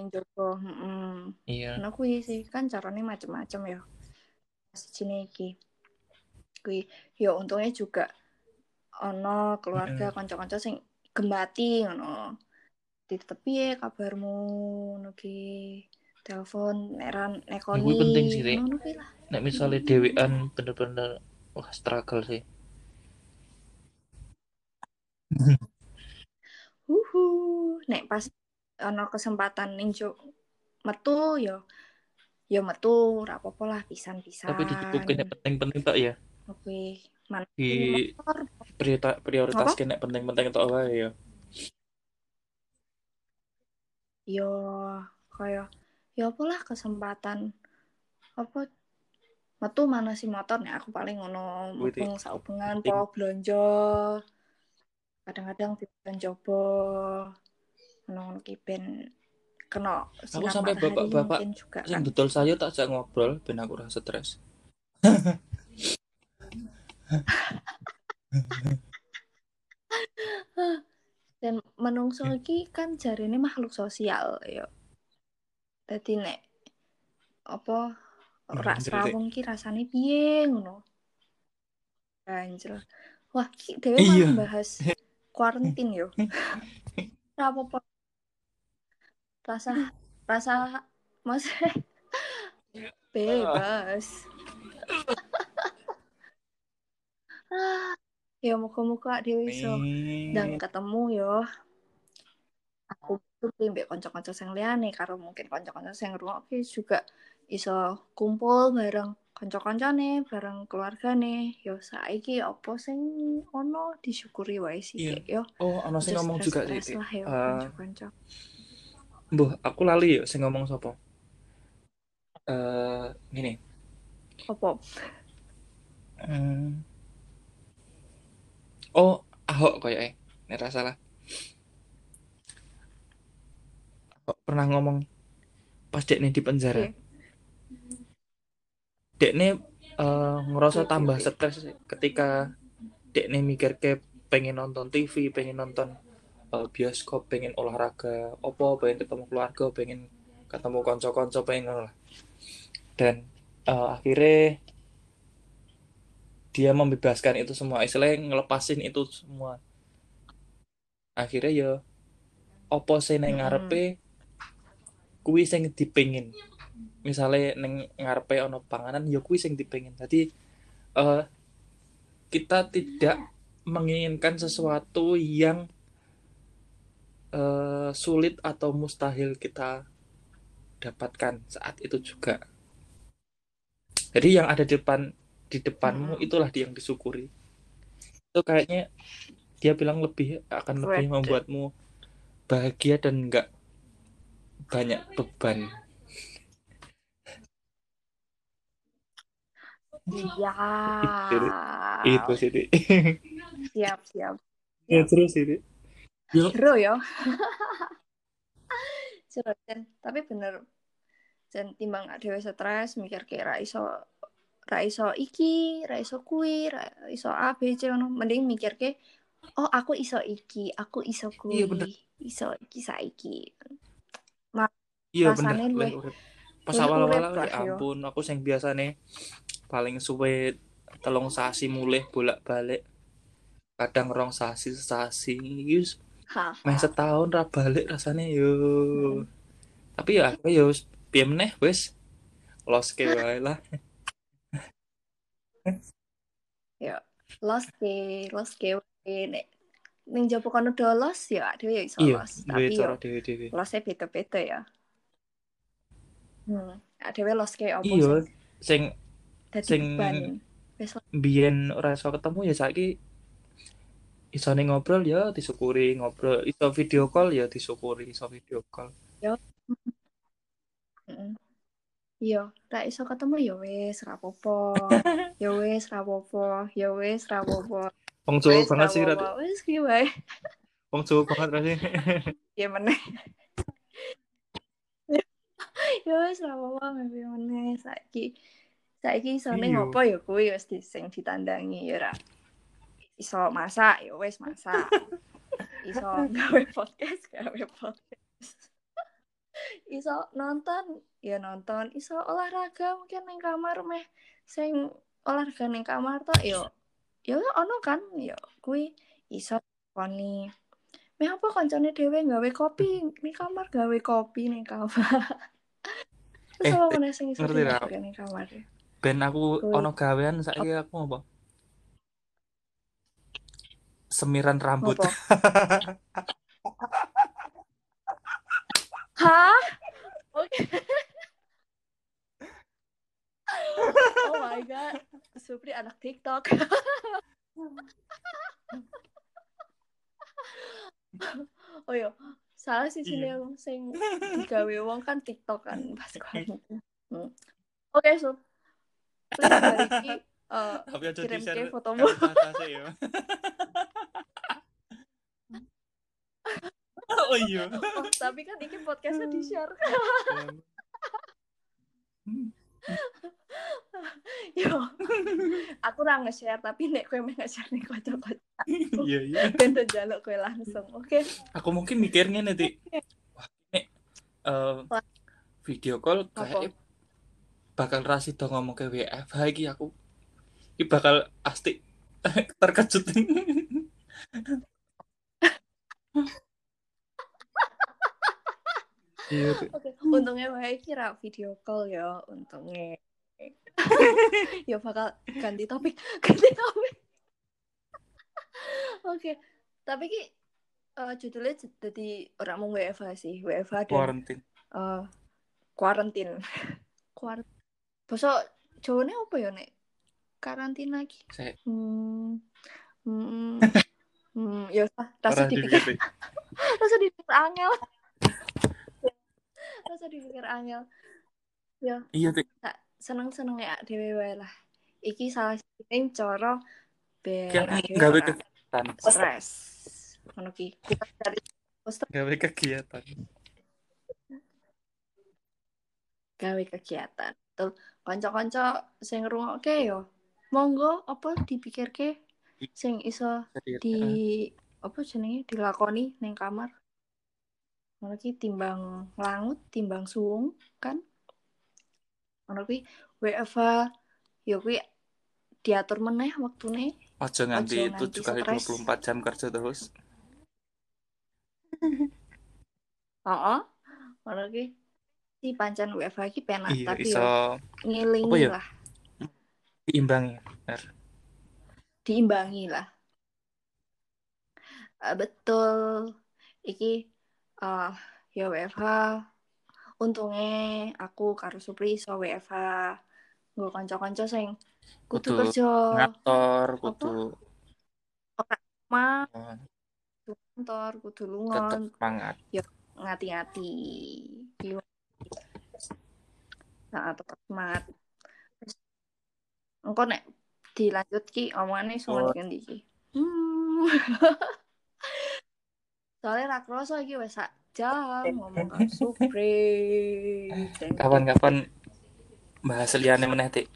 ning jogo heeh Iya. Nah kuwi sih kan caranya macem-macem ya. Sijine iki. Kuwi ya untungnya juga ono keluarga kanca-kanca sing gembati ngono. Tetep piye kabarmu ngono ki. Telepon nek ra nekoni. Iku penting sih, kuwi lah. Nek misalnya dewean bener-bener wah struggle sih. Huhu. Nek pas ono kesempatan ning jo metu yo yo metu ra apa-apa lah pisan-pisan. Tapi dicukupin nek penting-penting tok ya. Oke. Man Di motor prioritas prioritas nek penting-penting tok wae ya. yo kayak ya apa lah kesempatan apa metu mana si motor nih aku paling ngono mumpung saubengan po belanja kadang-kadang tidak coba ngono ki ben kena sinar sampai bapak-bapak juga Sing kan betul saya tak ajak ngobrol ben aku ora stres. dan menungso iki kan jarine makhluk sosial ya dadi nek apa ora Dik. srawung ki rasane piye ngono Anjir. Wah, ki dhewe Iya. malah bahas kuarantin yo. Ora apa-apa. Rasa rasa mas bebas. ya muka-muka dhewe iso dan ketemu yo. Aku tuh mbek kanca-kanca sing liyane karo mungkin kanca-kanca sing ngrungokke juga iso kumpul bareng kanca-kancane bareng keluargane yo saiki apa sing ono disyukuri wae sih. Dek, yo oh ono sing ngomong juga sih yo Eh, kanca-kanca Mbuh, aku lali yuk sing ngomong sapa. Eh, gini. apa Hmm. Oh, Ahok koyoke. Nek ra salah. Ahok pernah ngomong pas dekne di penjara. Iya. Dekne eh, ngerasa tambah stres ketika dekne mikir ke pengen nonton TV, pengen nonton eh, bioskop, pengen olahraga, opo, pengen ketemu keluarga, pengen ketemu konco-konco, pengen ngono lah. Dan eh, akhirnya dia membebaskan itu semua, istilahnya ngelepasin itu semua. Akhirnya ya opo nang Mm-mm. ngarepe kuwi sing dipengin. Misalnya neng ngarepe ono panganan ya kuwi sing dipengin. Jadi eh kita tidak menginginkan sesuatu yang eh, sulit atau mustahil kita dapatkan saat itu juga. Jadi yang ada di depan di depanmu Mm-mm. itulah yang disyukuri. Itu kayaknya dia bilang lebih akan lebih membuatmu bahagia dan nggak banyak beban. Iya. Itu sih, Dik. Siap, siap. ya terus ini. Yo, Seru ya. Seru, Jen. Tapi bener. Jen, timbang dhewe stres, mikir kayak ra iso ra iso iki, ra iso kuwi, ra iso A, B, C, ngono. Mending mikir ke, oh aku iso iki, aku iso kuwi. Iya, bener. Iso iki saiki. iya Rasane bener. luwih-. Pas awal-awal ya ampun, aku sing biasane paling suwe telung sasi mulih bolak-balik. Kadang rong sasi sasi yus Meh setahun ra balik rasane yo. Tapi ya aku yo piye meneh wis los ke wae lah. Los ke, los ke. Nek ning jopo kono do los ya dhewe ya iso Iya, los. Tapi yo losnya beda-beda ya. Hmm. Dhewe los ke apa Iya, sing sing sing- biyen ora iso ketemu ya saiki iso ning ngobrol ya disyukuri ngobrol iso video call ya disyukuri iso video call Mm. Iya, ra iso ketemu ya wis ra apa-apa. ya wis ra apa-apa, ya wis ra apa-apa. wong Jawa banget sih Rat. Wis ki wae. wong Jawa banget rasanya Ya meneh. ya wis ra apa-apa mimpi meneh saiki. Saiki isone Iya. ngopo ya kuwi wis sing ditandangi ya ra. Iso masak ya wis masak. Iso gawe podcast, gawe podcast. Iso nonton, ya nonton. Iso olahraga mungkin ning kamar meh sing olahraga ning kamar tok ya ya ono kan ya kuwi iso koni. Meh apa kancane dhewe gawe kopi ning kamar gawe kopi ning kamar. Terus Eh, apa meneh sing iso ning kamar? ben aku ono gawean saiki aku apa semiran rambut? Hah? Oke. oh my god. Supri anak TikTok. oh iya, salah sih sini Iya. yang sing digawe wong kan TikTok kan pas. Hmm. Oke, Sup. Please eh, tapi aja kirim ke fotomu. ya. Oh iya. Oh, tapi kan ini podcastnya di-share. Yo, aku ora nge-share tapi nek kowe meh nge-share ning kocok-kocok. iya iya. Ben njaluk kowe langsung. Oke. aku mungkin mikirnya nanti wah ini eh, video call kayak bakal rasi dong ngomong ke WFH iki aku ini bakal pasti terkejut iya. Oke, untungnya wae kira video call ya, untungnya. ya bakal ganti topik, ganti topik. Oke, tapi ki eh, judulnya jadi orang mau WFH sih, WFH dan quarantine eh, quarantine. Kuar Basa Jawane apa ya nek karantina iki? Saya Hmm. Hmm. hmm. Ya usah, rasa dipikir, rasa dipikir angel. rasa dipikir angel. Ya, Iya, Tik. seneng-seneng ya dhewe wae lah. Iki salah satunya cara ben gawe kegiatan. stres. Ngono ki. Kita dari Gawe kegiatan. gawe kegiatan. Betul. Kanca-kanca sing ngrungokke yo. Monggo apa dipikirke sing iso di apa jenenge dilakoni ning kamar. Ngono ki timbang langut, timbang suung kan. Ngono ki WFH yo kuwi diatur meneh waktune. Ojo nganti Ojo nganti 7 kali stres. 24 jam kerja terus. Heeh. Ngono ki si pancen WFH ki penak Iya, tapi iso yo ngilingi Apa ya? lah, diimbangi. Bener. diimbangi lah. Eh, betul. Iki eh ya WFH untungnya aku karo Supri iso WFH nggo kanca-kanca sing kudu Kudu kerja Ngator, kudu mah oh, kudu kantor kudu lungon semangat. ngati-ngati Iya. nah tetep semangat engko nek dilanjut ki omongane Oh. suwen ganti iki hmm. soalnya ra kroso iki wis sak jam ngomong karo Supri. Kapan-kapan bahas liane meneh, Tik.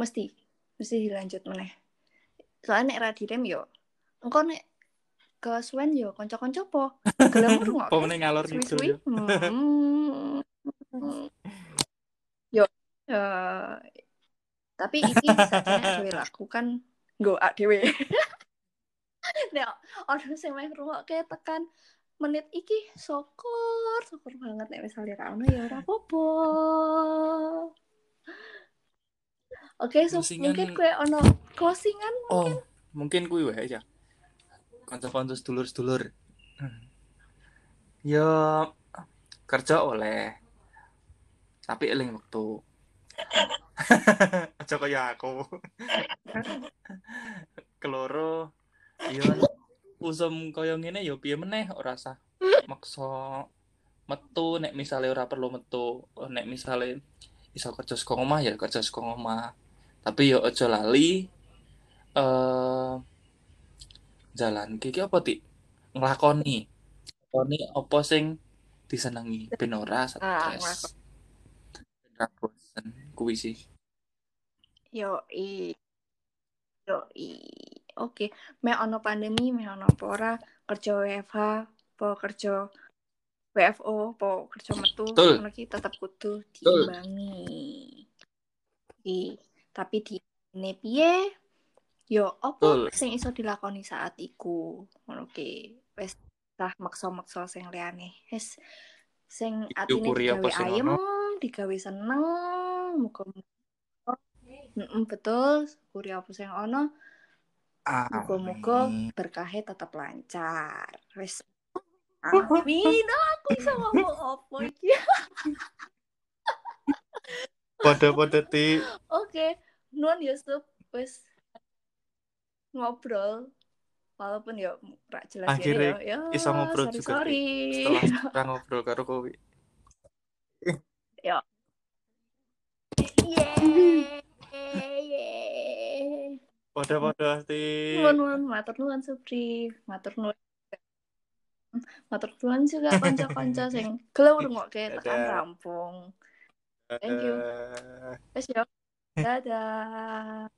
mesti mesti dilanjut meneh soalnya nek ra direm yo engko nek ke Swen yo kanca-kanca po gelem ngrungokne Apa meneh ngalor ngidul suwi-suwi ya. hmm. yo ya. tapi iki sajane dhewe lakukan nggo ak dhewe nek ono sing meh ngrungokke tekan menit iki syukur syukur banget nek misalnya ra ono ya ora apa-apa Oke, so, Closingan- mungkin kue ono closingan Oh, mungkin kuwi wae ya. Kanca-kanca sedulur-sedulur. Ya kerja oleh. Tapi eling wektu. Aja kaya aku. Keloro ya usum kaya ngene ya piye meneh ora sah maksa metu nek misale ora perlu metu nek misale iso kerja saka omah ya kerja saka omah. Tapi ya aja lali eh jalan iki apa ti nglakoni. Nglakoni apa sing disenengi? Ben ora Ah, stres bosen kuwi sih. Yo i yo i oke. Me ono pandemi me ono apa ora? Kerja WFH po kerja WFO po kerja metu? Ngono ki tetep kudu diimbangi. I, tapi di ini piye? Yo opo sing iso dilakoni saat iku? Ngono ki. Wis lah maksa-maksa sing liyane. Wis sing atine digawe ayem digawe seneng muga Mm-mm, betul syukuri apa sing ono Muga-muga berkahnya tetap lancar. Wis. Amin. Aku bisa ngomong apa iki? Pada-pada ti Oke, nuan Yusuf wis ngobrol walaupun ya rak jelas Akhirnya ya. ya iso ngobrol sorry, juga, sorry. setelah ngobrol karo kowe. Yeay. Pada-pada ti. Nuan nuan matur nuan Supri, matur nuan matur nuan juga kanca-kanca sing gelem ngrungokke tekan Dadah. rampung. Thank you. Wes yo. Dadah.